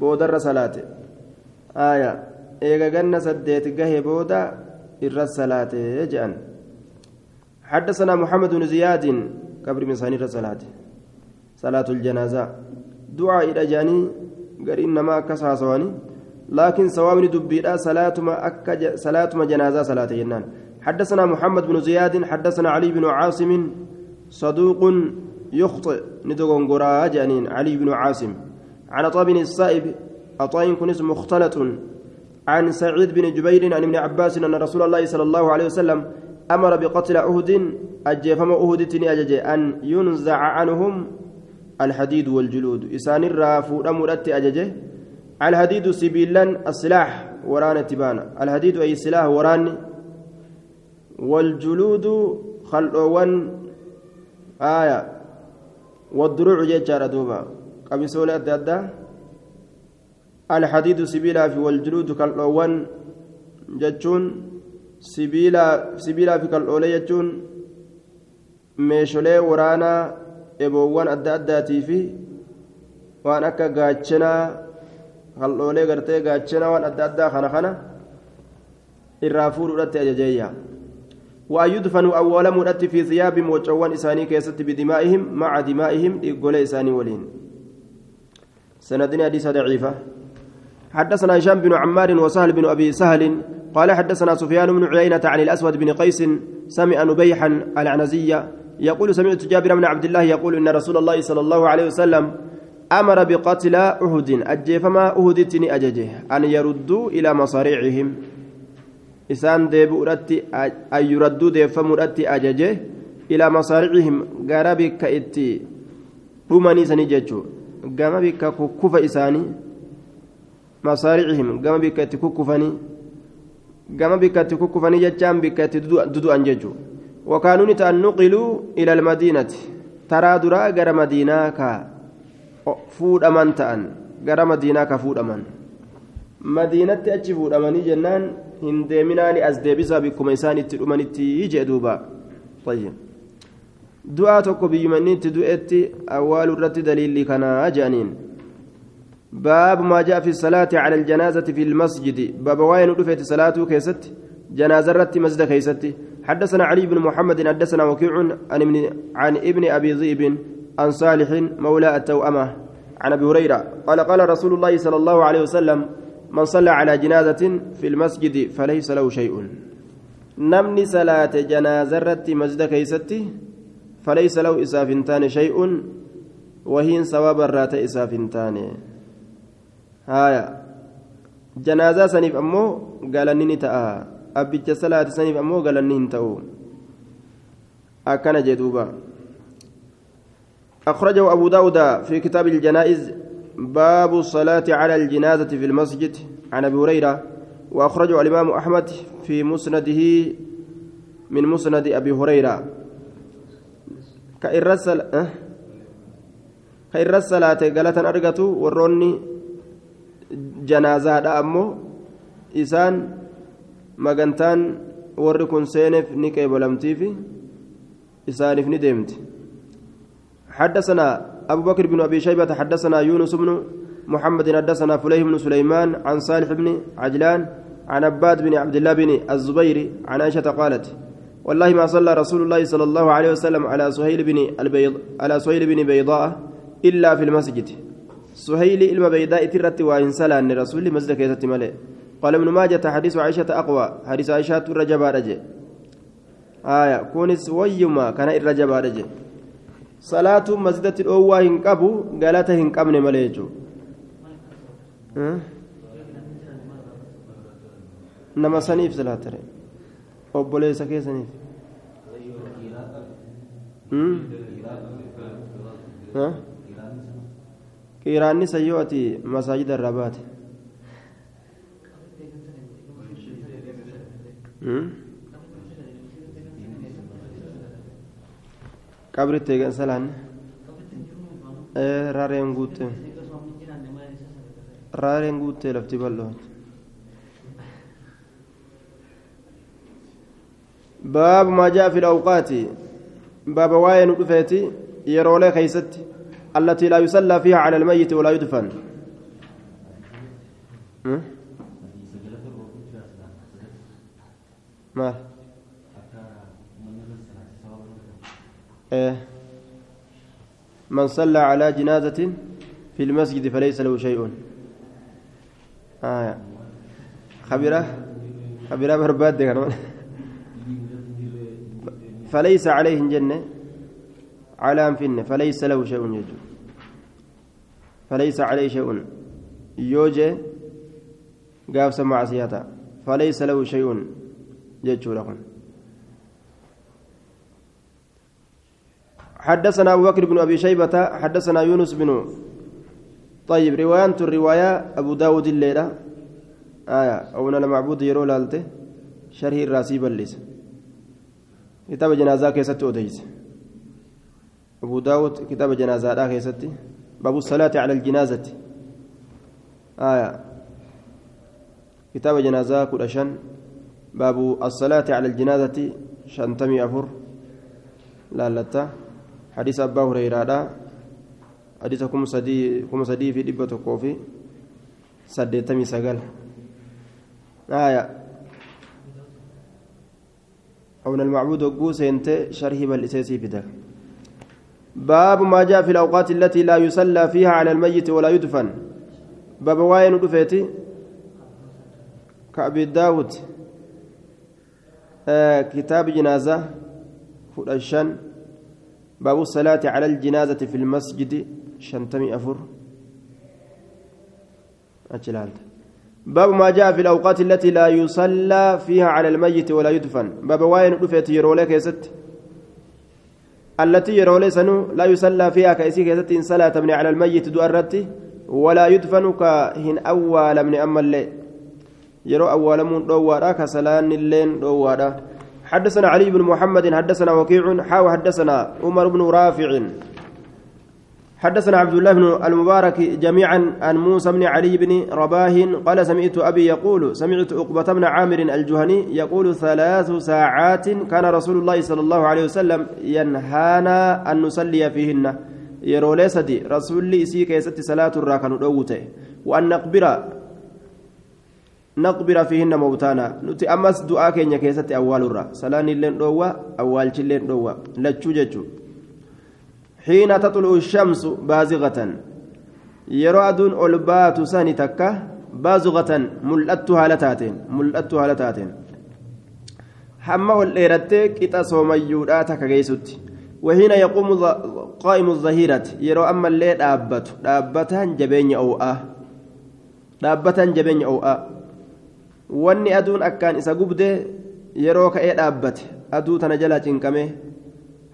بودر صلاة آية. إيغا جنة سديت جهي بودا إر الصلاة جأن. حدثنا محمد بن زياد قبر من سنير صلاة صلاة الجنازة. دعاء إلى جاني. قرين ما كسها سواني لكن سوامني دبيرا صلاة ما أكا صلاة ما جنازة صلاة جنان. حدثنا محمد بن زياد حدثنا علي بن عاصم صدوق يخطئ. ندقون جانين علي بن عاصم. عن طاب السائب أطاين كنس مختلط. عن سعيد بن جبير عن ابن عباس أن رسول الله صلى الله عليه وسلم أمر بقتل أهد أجفم أهد أجج أن ينزع عنهم الحديد والجلود. إسان الرافو أمرت أججه الحديد سبيلا السلاح وران تبانا. الحديد أي سلاح وران والجلود خلوان آية. والدروع جيتشارة دوبا. قميصون أدى أدى. الحديد سبيلا في والجلود كالأوان جتشون. سبيلا سبيلا في كالأولي جتشون. meesholee waraanaa eboowwan adda addaatii fi waan akka haldhoolee gartee gaachanaa waan adda addaa kana kana irraa fuudhuudhatti ajajeeyya. وأن يدفنوا أول مرت في ثياب وجوان إساني كيست بدمائهم مع دمائهم إقول إساني ولين سندنا حديث ضعيفة حدثنا هشام بن عمار وسهل بن أبي سهل قال حدثنا سفيان بن عيينة عن الأسود بن قيس سمع نبيحا العنزية يقول سمعت جابر بن عبد الله يقول إن رسول الله صلى الله عليه وسلم أمر بقتل أهد أجيفما أهدتني أججه أن يردوا إلى مصاريعهم isaan deebi'uudhatti an yuradduu deeffamuudhatti ajaje ilaa masaaricihim gara bikka itti dhumanii isanii jechuu gama bikka kukkufa isaanii masaaricihim gama bikka itti kukkufanii gama bikka itti kukkufanii jechaan bikka itti dudu'an jechuu وكانوا نتأن نقلوا إلى المدينة ترى درا غير مدينة كا تأن غير مدينة كفود أمان مدينة أتشي فود أماني جنان hin deeminaani as deebisaa bikkuma isaan itti dhumanitti jee duuba. Du'aa tokko biyyumanni itti du'etti awwaalu irratti daliilli kanaa je'aniin. باب ما جاء في الصلاة على الجنازة في المسجد باب وين رفعت صلاته كيست جنازة رت مسجد كيست حدثنا علي بن محمد حدثنا وكيع عن ابن عن ابن ابي ذئب عن صالح مولى التوأمة. عن أبي هريرة قال قال رسول الله صلى الله عليه وسلم من صلى على جنازة في المسجد فليس له شيء. نمني صلاة جنازة مسجد كيستي فليس له إسافنتان شيء وهين ثواب الرات إسافنتان. هايا. جنازة سنيف أمو قال نيني تأى أبيت صلاة سنيف أمو قال نين تأو أكن جدوبا. أخرجه أبو داود في كتاب الجنائز باب الصلاة على الجنازة في المسجد عن أبي هريرة وأخرجه الإمام أحمد في مسنده من مسند أبي هريرة كإرسل أه؟ كإرسل قالت أرقته وروني جنازة أمه إسان kun seeneef ni qeebalamtiifi isaaniif ni deemti حدثنا أبو بكر بن أبي شيبة حدثنا يونس بن محمد حدثنا فليه بن سليمان عن صالح بن عجلان عن عباد بن عبد الله بن الزبير عن عائشة قالت والله ما صلى رسول الله صلى الله عليه وسلم على سهيل بن البيض على سهيل بن بيضاء إلا في المسجد. سهيل إلما بيضاء ترت وإن صلى أن رسول مسجد كيست قال ابن ماجة حديث عائشة أقوى حديث عائشة الرجب رجع آية كونس ويما كان الرجب رجع صلاة مسجد الأوى هنقبو قالته هنقبن مليجو nama saniif salaatare obboleessa keessaniif qiraanni sayyoo ati masaajida irraa baate qabritti eegansa laanne raareen guutte raareen guutte lafti bal'oote باب ما جاء في الأوقات باب واين رفيتي يرولي خيست التي لا يصلى فيها على الميت ولا يدفن ما من صلى على جنازة في المسجد فليس له شيء. آه خبيرة؟ خبيرة برباد فليس عليه جنة. على أنفنه فليس له شيء يجو. فليس عليه شيء. يوجي قاف سمع سياتا. فليس له شيء يجو لكم. حدثنا أبو بكر بن أبي شيبة حدثنا يونس بن طيب رواية الرواية أبو داود الليلة. آية أو أنا المعبود يرو لالته شرح الراسي بلس كتاب جنازة كيست أوديس. أبو داود كتاب جنازة لا كيست. باب الصلاة على الجنازة. آية. كتاب جنازة كرشن باب الصلاة على الجنازة شنتمي أفر. لا لتا حديث أبا هريرة حديث كم سدي كم سدي في دبة كوفي. سديتمي سجل آية. أو المعبود وقوس انت شرح بالإساسي ذلك باب ما جاء في الأوقات التي لا يصلى فيها على الميت ولا يدفن. باب واين دفيتي كأبي داود. آه كتاب جنازة. فرشان باب الصلاة على الجنازة في المسجد شنتمي أفر. أجلالت. باب ما جاء في الأوقات التي لا يصلى فيها على الميت ولا يدفن. باب واين رفيت يرولك يست التي يرولي سنو لا يصلى فيها كأسي كيست إن صلاة من على الميت دو أردت ولا يدفن كهن أول من أما الليل يرو أول من دوارا كسلان اللين دوارا حدثنا علي بن محمد حدثنا وكيع حاو حدثنا عمر بن رافع. حدثنا عبد الله بن المبارك جميعا عن موسى بن علي بن رباه قال سمعت أبي يقول سمعت عقبة بن عامر الجهني يقول ثلاث ساعات كان رسول الله صلى الله عليه وسلم ينهانا أن نصلي فيهن. يرولي سدي رسول لي سي كيست صلاة الراكن وأن نقبر نقبر فيهن موتانا. نتي أمس دعاء كينيا كيست أول الرا. سلاني اللين دوا أول شلين دوا لتشو جتشو حين تطلع الشمس بازغة. يرى أدون ألبات ساني تكة بازغة ملأتها لتاتين ملأتها لتاتين حما والإيرتك إتا صوميوداتك جيسوت وحين يقوم قائم الظهيرة. يرى أما الليل دابت دابتان جبين أو أه. دابتان جبين أو أه. Wanni aduun akkaan isa gubde yeroo ka'ee dhaabbate. Aduu tana jalaa cinqame.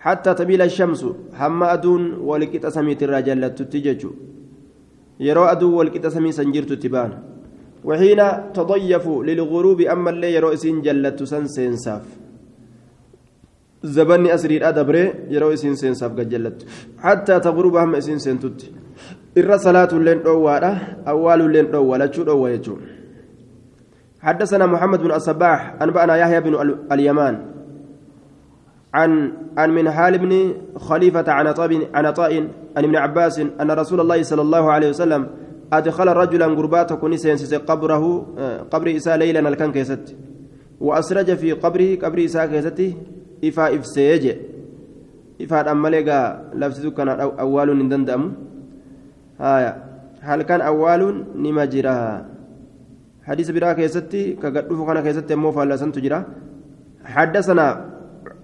حتى تميل الشمس حما أدون والكت سميت الرجال تتججو يرى أدو والكت سمي سنجرت تبان وحين تضيف للغروب أما اللي يرى إسين جلت سن سينساف زبني أسري الأدبر يرى إسين سينساف قد جلت حتى تغرب هم إسين سنتت إر صلاة لين أوالا أول لين أوالا شو أوالا حدثنا محمد بن الصباح أنبأنا يحيى بن اليمان عن عن من حال بن خليفة عن عطاء عن عن ابن عباس أن رسول الله صلى الله عليه وسلم أدخل رجلا قربات كنيسة قبره قبر إساء ليلا الكن كيست. وأسرج في قبره قبر إساء كيسته ifaa ibsee je ifaadhaan malee gaa labsitu kana awwaaluun hin danda'amu halkan awwaaluun biraa keessatti ka gadhufu kana keessatti immoo faallasantu jira حدثنا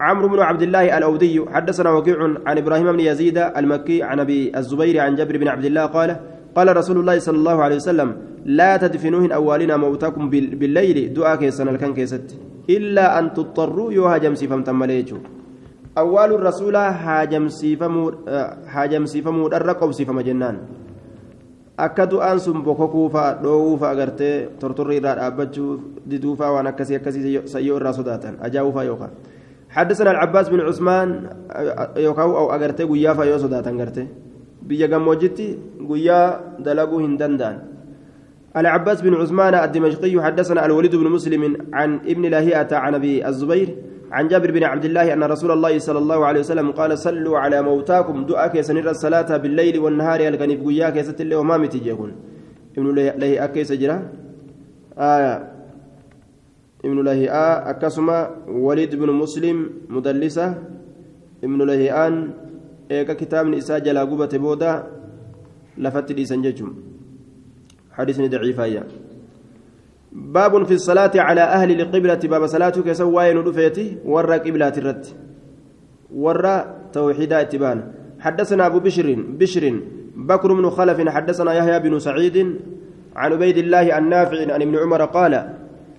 عمرو بن عبد الله الأودي حدثنا وكيع عن إبراهيم بن يزيد المكي عن أبي الزبير عن جابر بن عبد الله قال قال رسول الله صلى الله عليه وسلم لا تدفنوهن أولنا موتاكم بالليل دعاء كيسن الكن كيست إلا أن تضطروا يوها جمسي فمتم أول الرسول هاجم سيفمو هاجم سيفمو الرقب سيفم جنان. Akka du'aan sun bokokuu fa'a dhoowwuu fa'a agartee tortorri irraa dhaabbachuu diduu fa'a waan akkasii akkasii sayyoo irraa sodaatan ajaa'uu fa'a yookaan. حدثنا العباس بن عثمان يوكاو أو اغرتي غيا فايو صداتن غرتي بيا غموجتي غيا دلغو هندندان العباس بن عثمان الدمشقي حدثنا الوليد بن مسلم عن ابن لاهية عن ابي الزبير عن جابر بن عبد الله أن رسول الله صلى الله عليه وسلم قال صلوا على موتاكم دعاء كيسنر الصلاة بالليل والنهار الغنيب قيا كيست اللي وما متجيكون ابن له أكيس جرا آية ابن له أكسما وليد بن مسلم مدلسة. ابن له آن. إيكا كتاب نساء جلا بودا. لفت لي سنججم حديث ضعيف يعني باب في الصلاة على أهل القبلة باب صلاتك سواي ندفيتي ورى قبلة الرد ورى توحيد اتبان. حدثنا أبو بشر بشر بكر بن خلف حدثنا يحيى بن سعيد عن عبيد الله النافع عن ابن عمر قال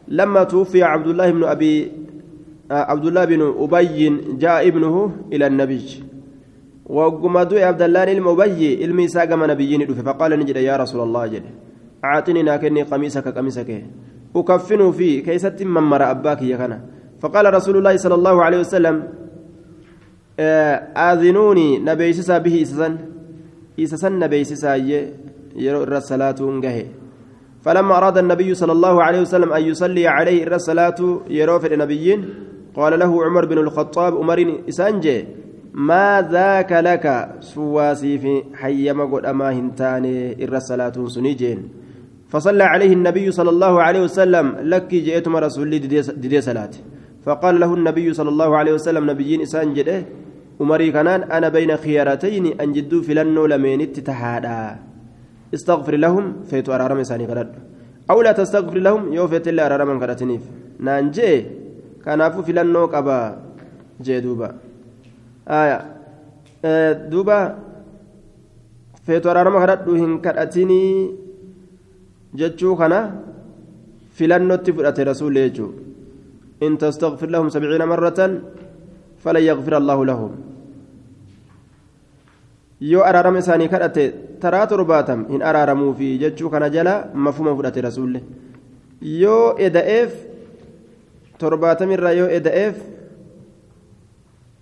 لما توفي عبد الله بن أبي عبد الله بن أبي جاء ابنه إلى النبي. وقم عبد الله المبي الميساق من نبيين فقال نجد يا رسول الله جل أعطني ناكني قميصك قميصك أكفن في كيست ممر أباك يا كنا. فقال رسول الله صلى الله عليه وسلم آذنوني نبيسسا به إسسن إسسن نبيسسا يرى الصلاة انقهي فلما أراد النبي صلى الله عليه وسلم أن يصلي عليه الصلاة يرى في النبيين قال له عمر بن الخطاب عمر إسانجي ما ذاك لك سواسي في حيما قد أما هنتاني إر الصلاة سنيجين فصلى عليه النبي صلى الله عليه وسلم لك جئتم رسول دي صلاة. فقال له النبي صلى الله عليه وسلم نبيين إسان جده أمري كانان أنا بين خيارتين أن جدوا في لنو لمين تتحادا استغفر لهم فيتو أرارم إساني أو لا تستغفر لهم يو فيت الله أرارم قرتنيف نانجي كانافو في لنو قبا جدوبا آية. آه دوبا فيتو أرارم قرد هن قرتني jechuu kana filannotti fudhate rasuulli jechuu in tastaqfir lahum sabciina marratan falan yaqfir allaahu lahum yoo araarama isaanii kadhate taraa torbaatam hin araaramuufi jechuu kana jala mafuma fudhate rasuulli yoo eda'eef torbaatamirraa yoo eda'eef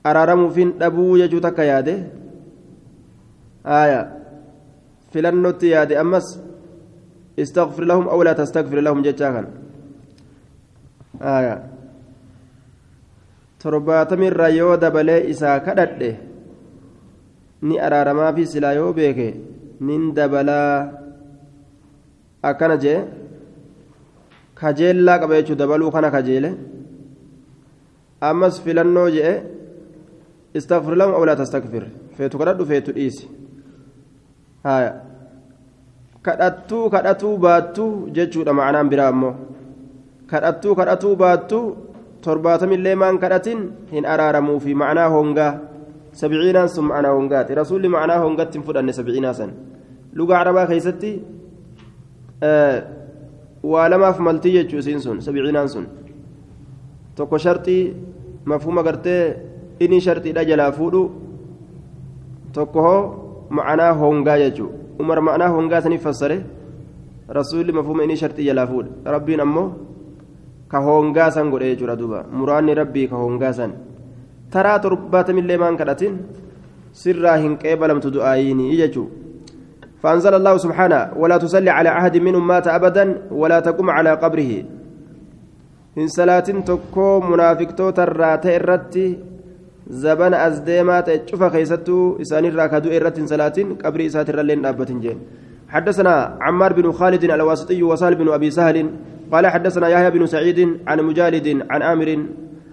araaramuufin dhabuu jechuu takka yaade aya filannotti yaade ammas استغفر لهم أو لا تستغفر لهم جتاكن آية torbaatamii irraa yoo dabalee isaa kadhadhe ni araaramaa fi silaa yoo beeke nin dabalaa akkana jee kajeellaa qaba jechuu dabaluu kana kajeele ammas filannoo jee istagfir lahum aw laa tastagfir feetu kadhadhu feetu dhiisi haya kadhattuu kadhatuu baattuu jechuudha ma'anaan biraa ammoo kadhattuu kadhatuu baattuu torbaatamillee maan kadhatin hin araaramuu fi ma'anaa hongaa sabciinaan sun ma'anaa hongaati rasuulli ma'anaa hongatti hin fudhanne sabciinaa san lugaa arabaa keessatti waa lamaaf maltii jechuu isiin sun sabciinaan sun tokko sharxii mafhuma gartee inni sharxiidha jalaa fuudhu tokko hoo ma'anaa hongaa jechuu umar ma'anaa hongaa saniif fassare rasuulli mafhuma inni sharxii jalaa fuudha rabbiin ammoo ka hongaa san godhe jechuudha duuba muraanni rabbii ka hongaa san taraa torbaatamillee maan kadhatin sirraa hin qeebalamtu du'aayiinii jechuu فأنزل الله سبحانه ولا تصلي على أحد منهم مات أبدا ولا تقم على قبره إن صلاة تكو منافق توتر الرتي زبن أزديما تشوف خيستو إسان الراكدو إرت صلاة قبر إسات الرلين أبت جين حدثنا عمار بن خالد الواسطي وسهل بن أبي سهل قال حدثنا يحيى بن سعيد عن مجالد عن آمر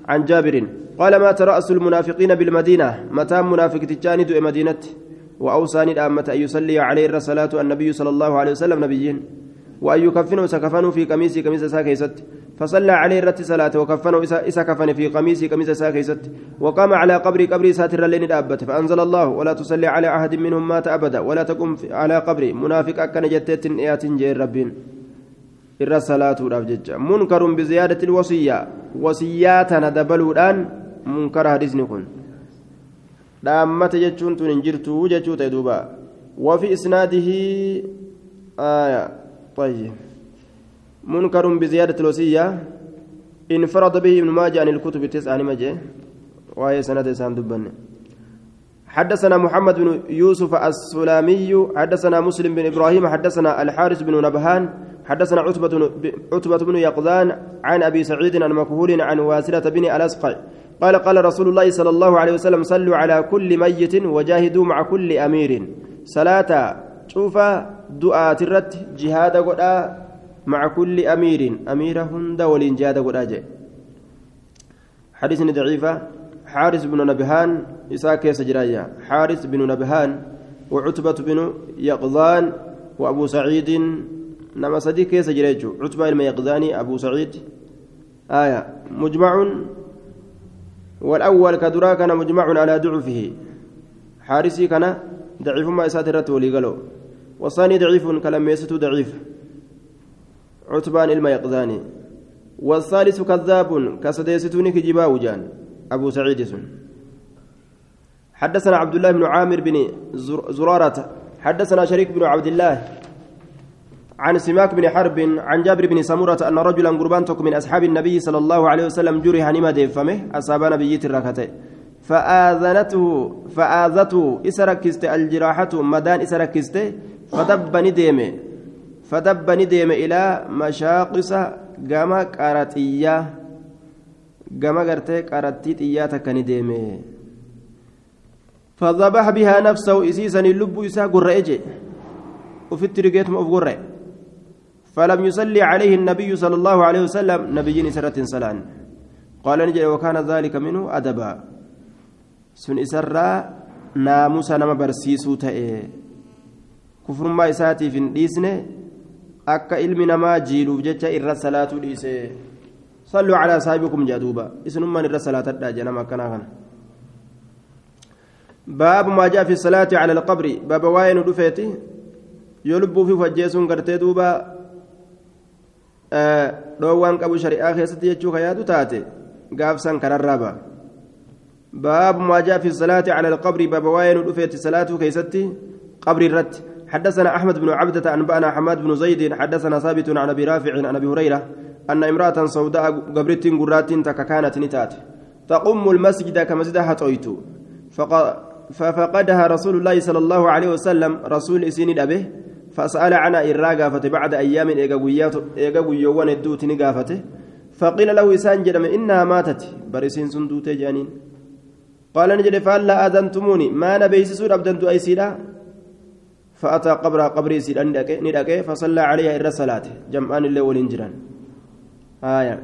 عن جابر قال مات رأس المنافقين بالمدينة. متى منافق تجاني دو مدينة؟ وأوصاني الأمة أن يصلي عليه الصلاة النبي صلى الله عليه وسلم نبيين؟ وأن يكفنوا سكفنوا في قميص قميص ساكيست فصلى عليه رت صلاة وكفنوا إسا كفن في قميص قميص ساكيست وقام على قبر قبر ساتر لين دابت فأنزل الله ولا تصلي على أحد منهم مات أبدا. ولا تقم على قبر. منافق أكن جتت إيات جير ربين. irra salaatuudhaaf jecha munkarun biziyaadati wasiyyaa wasiyyaa tana dabaluudhaan munkara hadisni kun dhaammata jechuun tun hin jirtu jechuu ta'e duuba طيب. منكر بزيادة الوصية. انفرد به ابن ماجه عن الكتب التسعة نمجه وهي سنة سام دبن حدثنا محمد بن يوسف السلامي حدثنا مسلم بن إبراهيم حدثنا الحارث بن نبهان حدثنا عتبة عتبة بن يقظان عن أبي سعيد عن مكهول عن واسلة بن الأسقع. قال قال رسول الله صلى الله عليه وسلم صلوا على كل ميت وجاهدوا مع كل أمير. صلاة دعاء الرت جهاد قدا مع كل أمير أمير هند ولين جهاد قدا حديث ضعيفة حارس بن نبهان إساك سجرايا حارس بن نبهان وعتبة بن يقظان وأبو سعيد نما صديق كيس جريجو عتبة الميقظاني أبو سعيد آية مجمع والأول كدرا كان مجمع على ضعفه حارسي كان ضعيف ما إسات قالوا والثاني ضعيف كلام يسته ضعيف. عتبان الميقظاني والثالث كذاب كسديستوني كجبا وجان. أبو سعيد حدثنا عبد الله بن عامر بن زرارة. حدثنا شريك بن عبد الله عن سماك بن حرب عن جابر بن سمرة أن رجلا قربان من أصحاب النبي صلى الله عليه وسلم جرح نما ديفمه أصاب نبي الركعتين. فآذنته فآذته إسركست الجراحة مدان إسركست فدب نديمه. فدب نديمه إلى مشاقص قام قارتية. قام قرتي قارتية كنديمه فذبح بها نفسه إسيسا اللب إسا قرأجي وفي الترقيت ما فلم يصلي عليه النبي صلى الله عليه وسلم نبي سرة سلان. قال نجي وكان ذلك منه أدبا. سن إسرى ناموس نما برسيسو تأي. ما إساتي في ديسنه akka ilmi namaa jiiluuf jecha irra salaatuu dhiise salluu calaa saahibikum jaaduuba isinummaan irra salaatadha jedhama akkanaa kana baabu maa jaa fi salaati cala alqabri baaba waa'ee nu dhufeeti yoo lubbuu fi fajjeesuun gartee duuba dhoowwaan qabu shari'aa keessatti jechuu yaadu taate gaafsan kararraa ba'a باب ما جاء في الصلاة على القبر باب واين ودفيت صلاته كيستي قبر الرت حدثنا أحمد بن عبدة أنبأنا حماد بن زيد حدثنا ثابت عن أبي رافع عن أبي هريرة أن امرأة سوداء قبرت قرات ككانت نتات. تقوم المسجد كمسجد حطيت ففقدها رسول الله صلى الله عليه وسلم رسول إسين أبيه فسأل عنها قافته. بعد أيام إيقا قيوان الدوت نقافته. فقيل له إسان جرم إنها ماتت. برسين سندوت جانين. قال نجد فألا آذنتموني؟ ما نبيسسون أبدنت أيسيدا فأتى قبر قبري سيدا ندك فصلى عليها الصلاة. جمعان اللي والإنجران آية.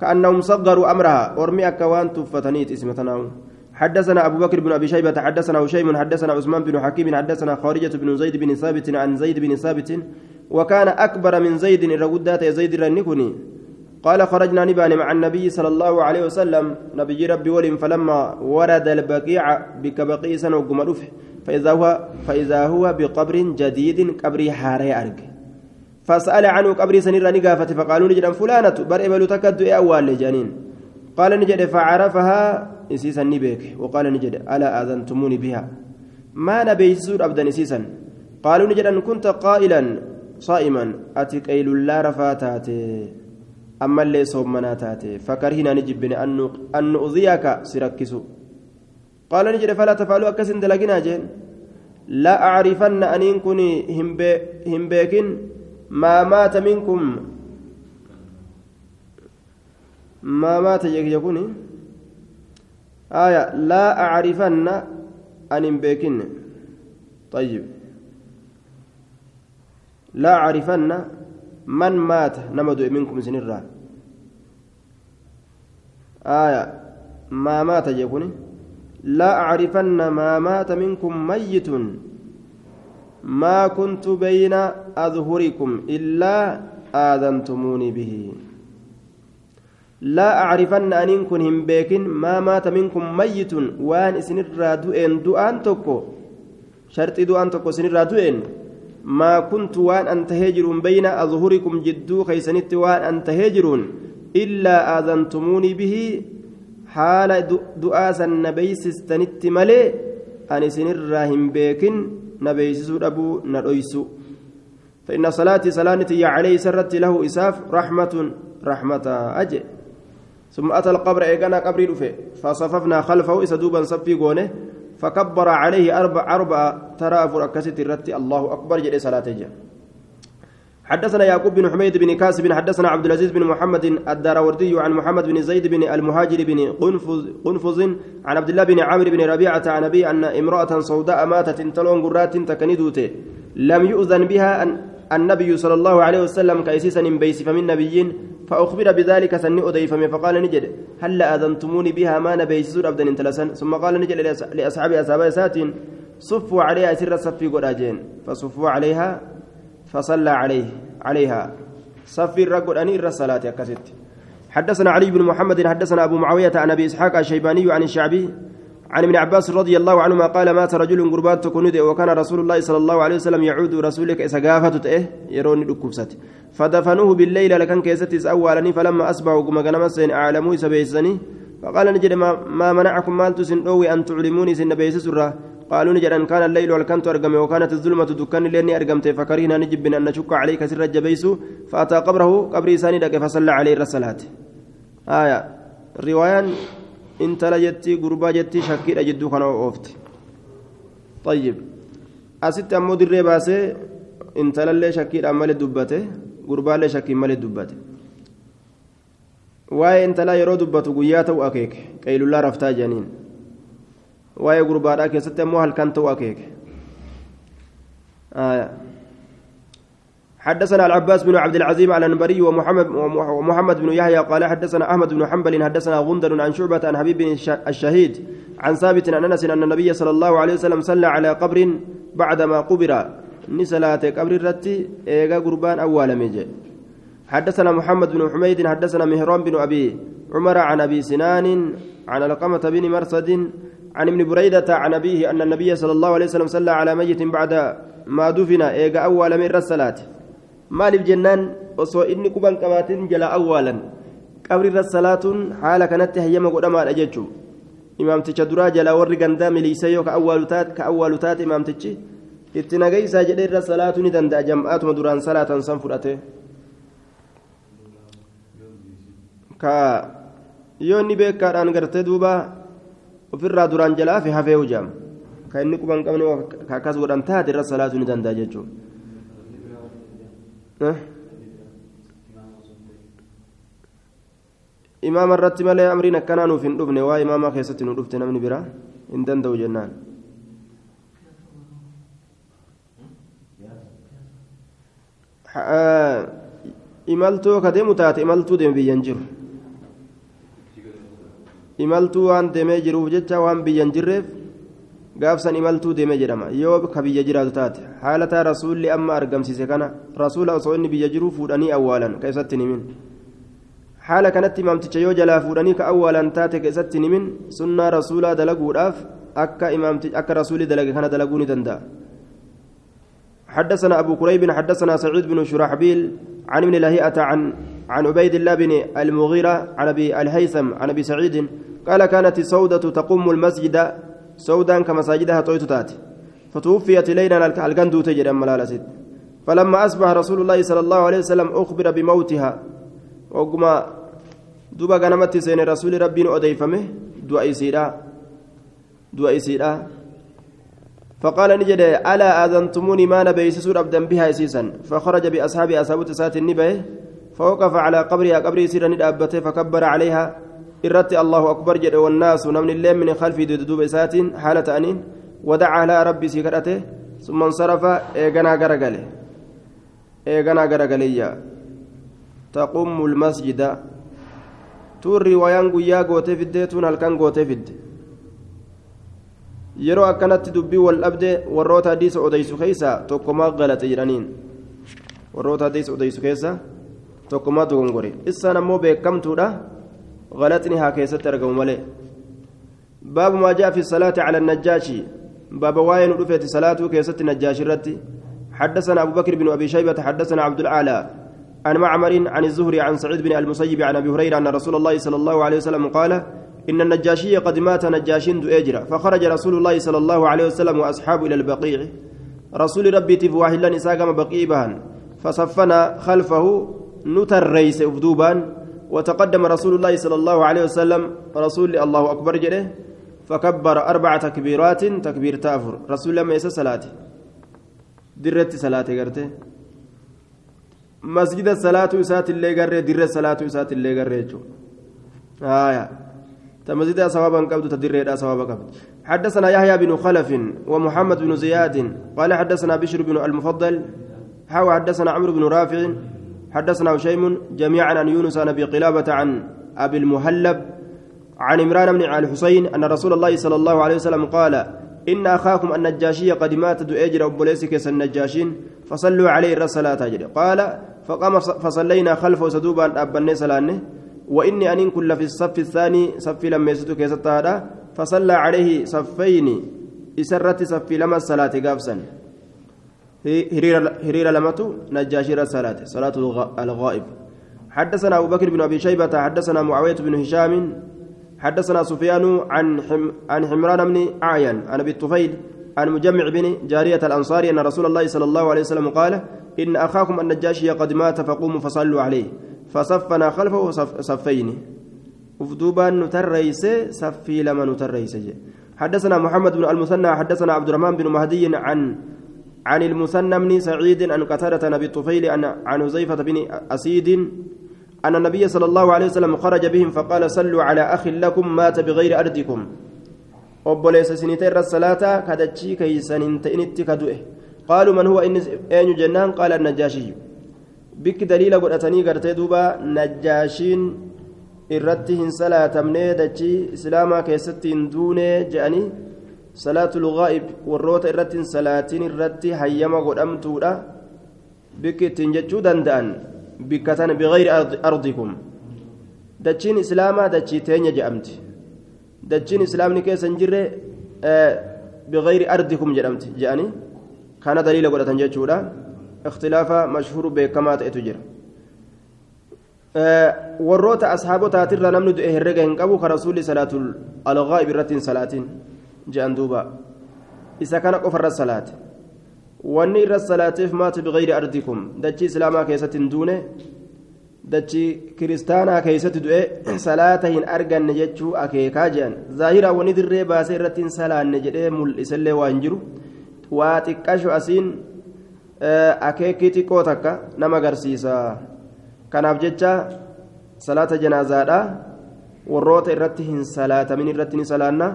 كأنهم صغروا أمرها. أرمي أكوان تفتنيت اسمتناهم حدثنا أبو بكر بن أبي شيبة حدثنا هشيم حدثنا عثمان بن حكيم حدثنا خارجة بن زيد بن ثابت عن زيد بن ثابت وكان أكبر من زيد الرغدات زيد الرنكني قال خرجنا نبان مع النبي صلى الله عليه وسلم. نبي ربي ولم فلما ورد البقيع بكبقي سنة وقمروف فإذا هو فإذا هو بقبر جديد قبر حاري أرق فسأل عنه قبر سنير نقافة فقالوا نجد فلانة برئبل تكد أول جانين قال نجد فعرفها إسيسا نبيك. وقال نجد ألا آذنتموني بها؟ ما نبيسور أبدا إسيسا. قالوا نجد أن كنت قائلا صائما أتك أيل لا رفاتاتي. أما اللي صومنا تاتي فكرهنا نجب أن نؤذيك سركسو قال نجد فلا تفعلوا أكسن دلقنا جين. لا أعرفن أن كني هم بيكن ما مات منكم. ما مات يكوني. آية لا أعرفن أن بيكن طيب. لا أعرفن من مات نمد منكم سنرا. آية ما مات يكون لا أعرفن ما مات منكم ميت. ما كنت بين أظهركم إلا آذنتموني به. لا أعرفن أن كن هم بيكن ما مات منكم ميت. وأن إسن الرادوين دؤان تكو. شرط دؤان تكو سن ما كنت وان أنت هجرون بين أظهركم جدو خيسنت وان أنت هجرون إلا آذنتموني به حال دؤا سن نبيسستنت ملي أن إسن الراهم بيكن نبيسسو أبو ندويسو فإن صلاتي صلاتي عليه سرت له إساف رحمة رحمة أجئ ثم أتى القبر إيقنا قبري دفه فصففنا خلفه إسدوبا صفي قونه. فكبر عليه أربع أربع ترى فركست الرت الله أكبر جل صلاة حدثنا يعقوب بن حميد بن كاسب حدثنا عبد العزيز بن محمد الداروردي عن محمد بن زيد بن المهاجر بن قنفذ قنفذ عن عبد الله بن عامر بن ربيعة عن أبي أن امرأة سوداء ماتت تلون قرات تكندوت لم يؤذن بها أن النبي صلى الله عليه وسلم كيسيسا بيس فمن نبيين فأخبر بذلك سني أديفم فقال نجد هل أذنتموني بها ما نبيسور أبدا انتلسن؟ ثم قال نجد لأصحاب أصحاب ساتين صفوا عليها سر صفي قراجين فصفوا عليها فصلى عليه عليها. صفي الرقل أنير الصلاة كست حدثنا علي بن محمد حدثنا أبو معاوية عن أبي إسحاق الشيباني عن الشعبي عن ابن عباس رضي الله عنهما قال مات رجل قربات كند وكان رسول الله صلى الله عليه وسلم يعود رسولك إسقافة إيه يروني دكوبسات فدفنوه بالليل لكن كيستيس أولني فلما أصبحوا كما غنم سين أعلموا سبيسني فقال نجد ما, ما منعكم مال تسندوي أن تعلموني سن بيس سرة قالوا نجد أن كان الليل والكنت أرقم وكانت الظلمة دكان لأني أرقمت فكرهنا نجب أن نشك عليك سر الجبيس. فأتى قبره قبري ساني فصلى عليه الرسالات. آية. رواية intala jettii gurbaa jettii shakkiidha jidduu kana oofti. Tayyib. Asitti ammoo dirree baasee intalallee shakkiidhaan malee dubbate gurbaallee shakkiin malee dubbate. Waa'ee intalaa yeroo dubbatu guyyaa ta'u akeeke qeeylullaa raftaa jedhaniin waa'ee gurbaadhaa keessatti ammoo halkan ta'u akeeke. حدثنا العباس بن عبد العزيز على النبري ومحمد ومحمد بن يحيى قال حدثنا أحمد بن حنبل حدثنا غندر عن شعبة عن حبيب الشهيد عن ثابت عن أنس أن النبي صلى الله عليه وسلم صلى على قبر بعدما قبر. نسلات قبر الرتي ايغا قربان أول ميجي. حدثنا محمد بن حميد حدثنا مهران بن أبي عمر عن أبي سنان عن القمة بن مرصد عن ابن بريدة عن أبيه أن النبي صلى الله عليه وسلم صلى على ميت بعد ما دفن إيجا أول من الصلاة maaliif jennaan osoo inni quban qabaatin jala awwaalan qabrirra salaatuun haala kanatti hayyama godhamaadha jechuun imaamticha duraa jalaa warri gandaa miliisee yoo ka awwaalu taate imaamtichi itti nagaysaa jedhee irra salaatuu ni danda'a jam'aatuma duraan salaatan san fudhate ka yoo inni beekaadhaan gartee duuba ofirraa duraan jalaa fi hafee hujaam ka inni quban qabne ka akkas godhan taate irra salaatuu ni danda'a jechuudha. Imaama irratti malee amriin akkanaa nuuf hin dhufne waa imaama keessatti nu dhufte namni biraa hin danda'u jennaan imaltuu ka deemu taate imaltuu deeme biyyan jiru imaltuu waan deemee jiruuf jecha waan biyyan jirreef gaafsan imaltuu deeme jedhama yoo ka biyya jiraatu taate haalataa rasuulli amma argamsiise kana rasuula osoo inni biyya jiruu fuudhanii awwaalan ka isatti himin haala kanatti imaamticha yoo jalaa fuudhanii ka awwaalan taate ka isatti himin sunnaa rasuulaa dalaguudhaaf akka imaamti akka rasuulli dalage kana dalaguu ni danda'a حدثنا أبو كريب حدثنا سعيد بن شرحبيل عن ابن لهيئة عن عن عبيد الله بن المغيرة عن أبي الهيثم عن أبي سعيد قال كانت سودة تقوم المسجد سودان كمساجدها تويت تاتي. فتوفيت ليلا الكندو تجري ملالست فلما أصبح رسول الله صلى الله عليه وسلم أخبر بموتها. وقما دوبا غنمت سين رسول ربي أديفمه دعاء سيدا. دعاء سيدا. فقال نجد ألا آذنتموني ما نبي سسور أبدا بها سيسا فخرج بأصحاب أصحاب تسات النبي فوقف على قبرها. قبري سيرا ندابته فكبر عليها. Irratti allahu akbar jedhe wannaasu namni illee min khalfii duuba isaatiin haala ta'aniin ودعا على ربي سيكرته ثم انصرف ايغنا غرغله ايغنا غرغليا تقوم المسجد tuun riwaayaan guyyaa gootee fiddee tuun halkan gootee fidde yeroo akkanatti dubbii wal dhabde warroota hadiisa odeysu keessa tokkomaa galate jedhaniin warroota hadiisa odeysu keessa tokkomaa dogongore isaan ammoo beekamtuudha غلطني ها كيست أرقم ملئ باب ما جاء في الصلاة على النجاشي. باب واين رفعت صلاته كيست نجاشي رتي. حدثنا أبو بكر بن أبي شيبة حدثنا عبد الأعلى. عن معمر عن الزهري عن سعيد بن المسيب عن أبي هريرة أن رسول الله صلى الله عليه وسلم قال إن النجاشي قد مات نجاشين أجرا فخرج رسول الله صلى الله عليه وسلم وأصحابه إلى البقيع. رسول ربي تفواهلا إساقم بقيبا فصفنا خلفه نتر ريس أفدوبان وتقدم رسول الله صلى الله عليه وسلم رسول الله أكبر جده فكبر أربع تكبيرات تكبير تأفر. رسول الله ميسا صلاة. درت صلاة قرته. مسجد الصلاة وسات اللي قرر در الصلاة وسات اللي قرر آية. تمزيد سوابا قبض تدر سوابا قبض حدثنا يحيى بن خلف ومحمد بن زياد قال حدثنا بشر بن المفضل حاوى حدثنا عمرو بن رافع حدثنا هشيم جميعا عن يونس عن أبي قلابة عن أبي المهلب عن عمران بن الحسين أن رسول الله صلى الله عليه وسلم قال إن أخاكم النجاشي قد مات أجر ابوليسك النجاشين فصلوا عليه الصلاه اجر قال فقام فصلينا خلفه سدوبا ابني سلانه وإني أن كل في الصف الثاني صف لما يسدك يستهدى فصلى عليه صفين إسرت صف لما الصلاة قافسا هرير لمتو نجاشير الصلاة صلاة الغائب. حدثنا أبو بكر بن أبي شيبة حدثنا معاوية بن هشام حدثنا سفيان عن عن حمران بن أعين عن أبي الطفيل عن مجمع بن جارية الأنصاري أن رسول الله صلى الله عليه وسلم قال إن أخاكم النجاشي قد مات فقوموا فصلوا عليه فصفنا خلفه صف صفين. of duuba nu tarreesse safii lama nu tarreesse. حدثنا محمد بن المثنى حدثنا عبد الرحمن بن مهدي عن عن المثنى بن سعيد عن قتادة بن الطفيل عن عن حذيفة بن أسيد أن النبي صلى الله عليه وسلم خرج بهم فقال صلوا على أخ لكم مات بغير أرضكم keeysan hin ta'initti ka du'e qaaluu man huwa inni eenyu jennaan qaala najjaashiyyu bikki daliila godhatanii gartee duuba najjaashiin irratti hin salaatamnee dachii islaamaa keessatti hin duunee je'anii salaatiin irratti hayyama godhamtuudha bikki ittiin jechuu danda'an bikka tana bigayri ardikum dachiin islaamaa dachii teenya je'amti dachiin islaamni keessa hin jirre bigayri ardikum jedhamti je'anii kana daliila godhatan jechuudha ikhtilaafa mashhuuru beekamaa ta'etu jira warroota ashaabotaatirra namni du'e herrega hin qabu ka rasuulli salaatul alghaa'ib irratti hin salaatiin je'an duuba. Isa kana qofarra salaate. Wanni irra salaateef maata bigayri ardikum? Dachii islaamaa keessatti hin duune? Dachii kiristaanaa keessatti du'e salaata hin arganne jechuu akeekaa jedhan zaahiraa wani dirree baasee irratti hin salaanne jedhee mul'isellee waa hin jiru. Waa xiqqasho asiin akeekii xiqqoo takka nama agarsiisa. Kanaaf jecha salaata janaazaadha warroota irratti hin salaatamin irratti ni salaanna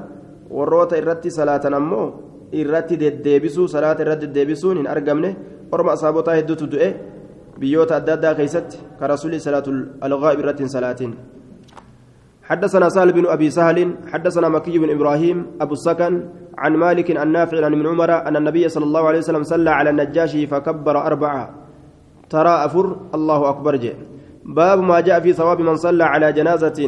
warroota irratti salaatan ammoo irratti deddeebisuu salaata irratti deddeebisuun hin argamne orma asaabotaa hedduutu du'e biyyoota adda addaa keessatti ka rasuulli salaatul alghaa'ib irratti hin salaatiin حدثنا سهل بن ابي سهل حدثنا مكي بن إبراهيم ابو السكن عن مالك عن نافع عن ابن عمر ان النبي صلى الله عليه وسلم صلى على النجاشي فكبر اربعه ترى افر الله اكبر جي باب ما جاء في ثواب من صلى على جنازه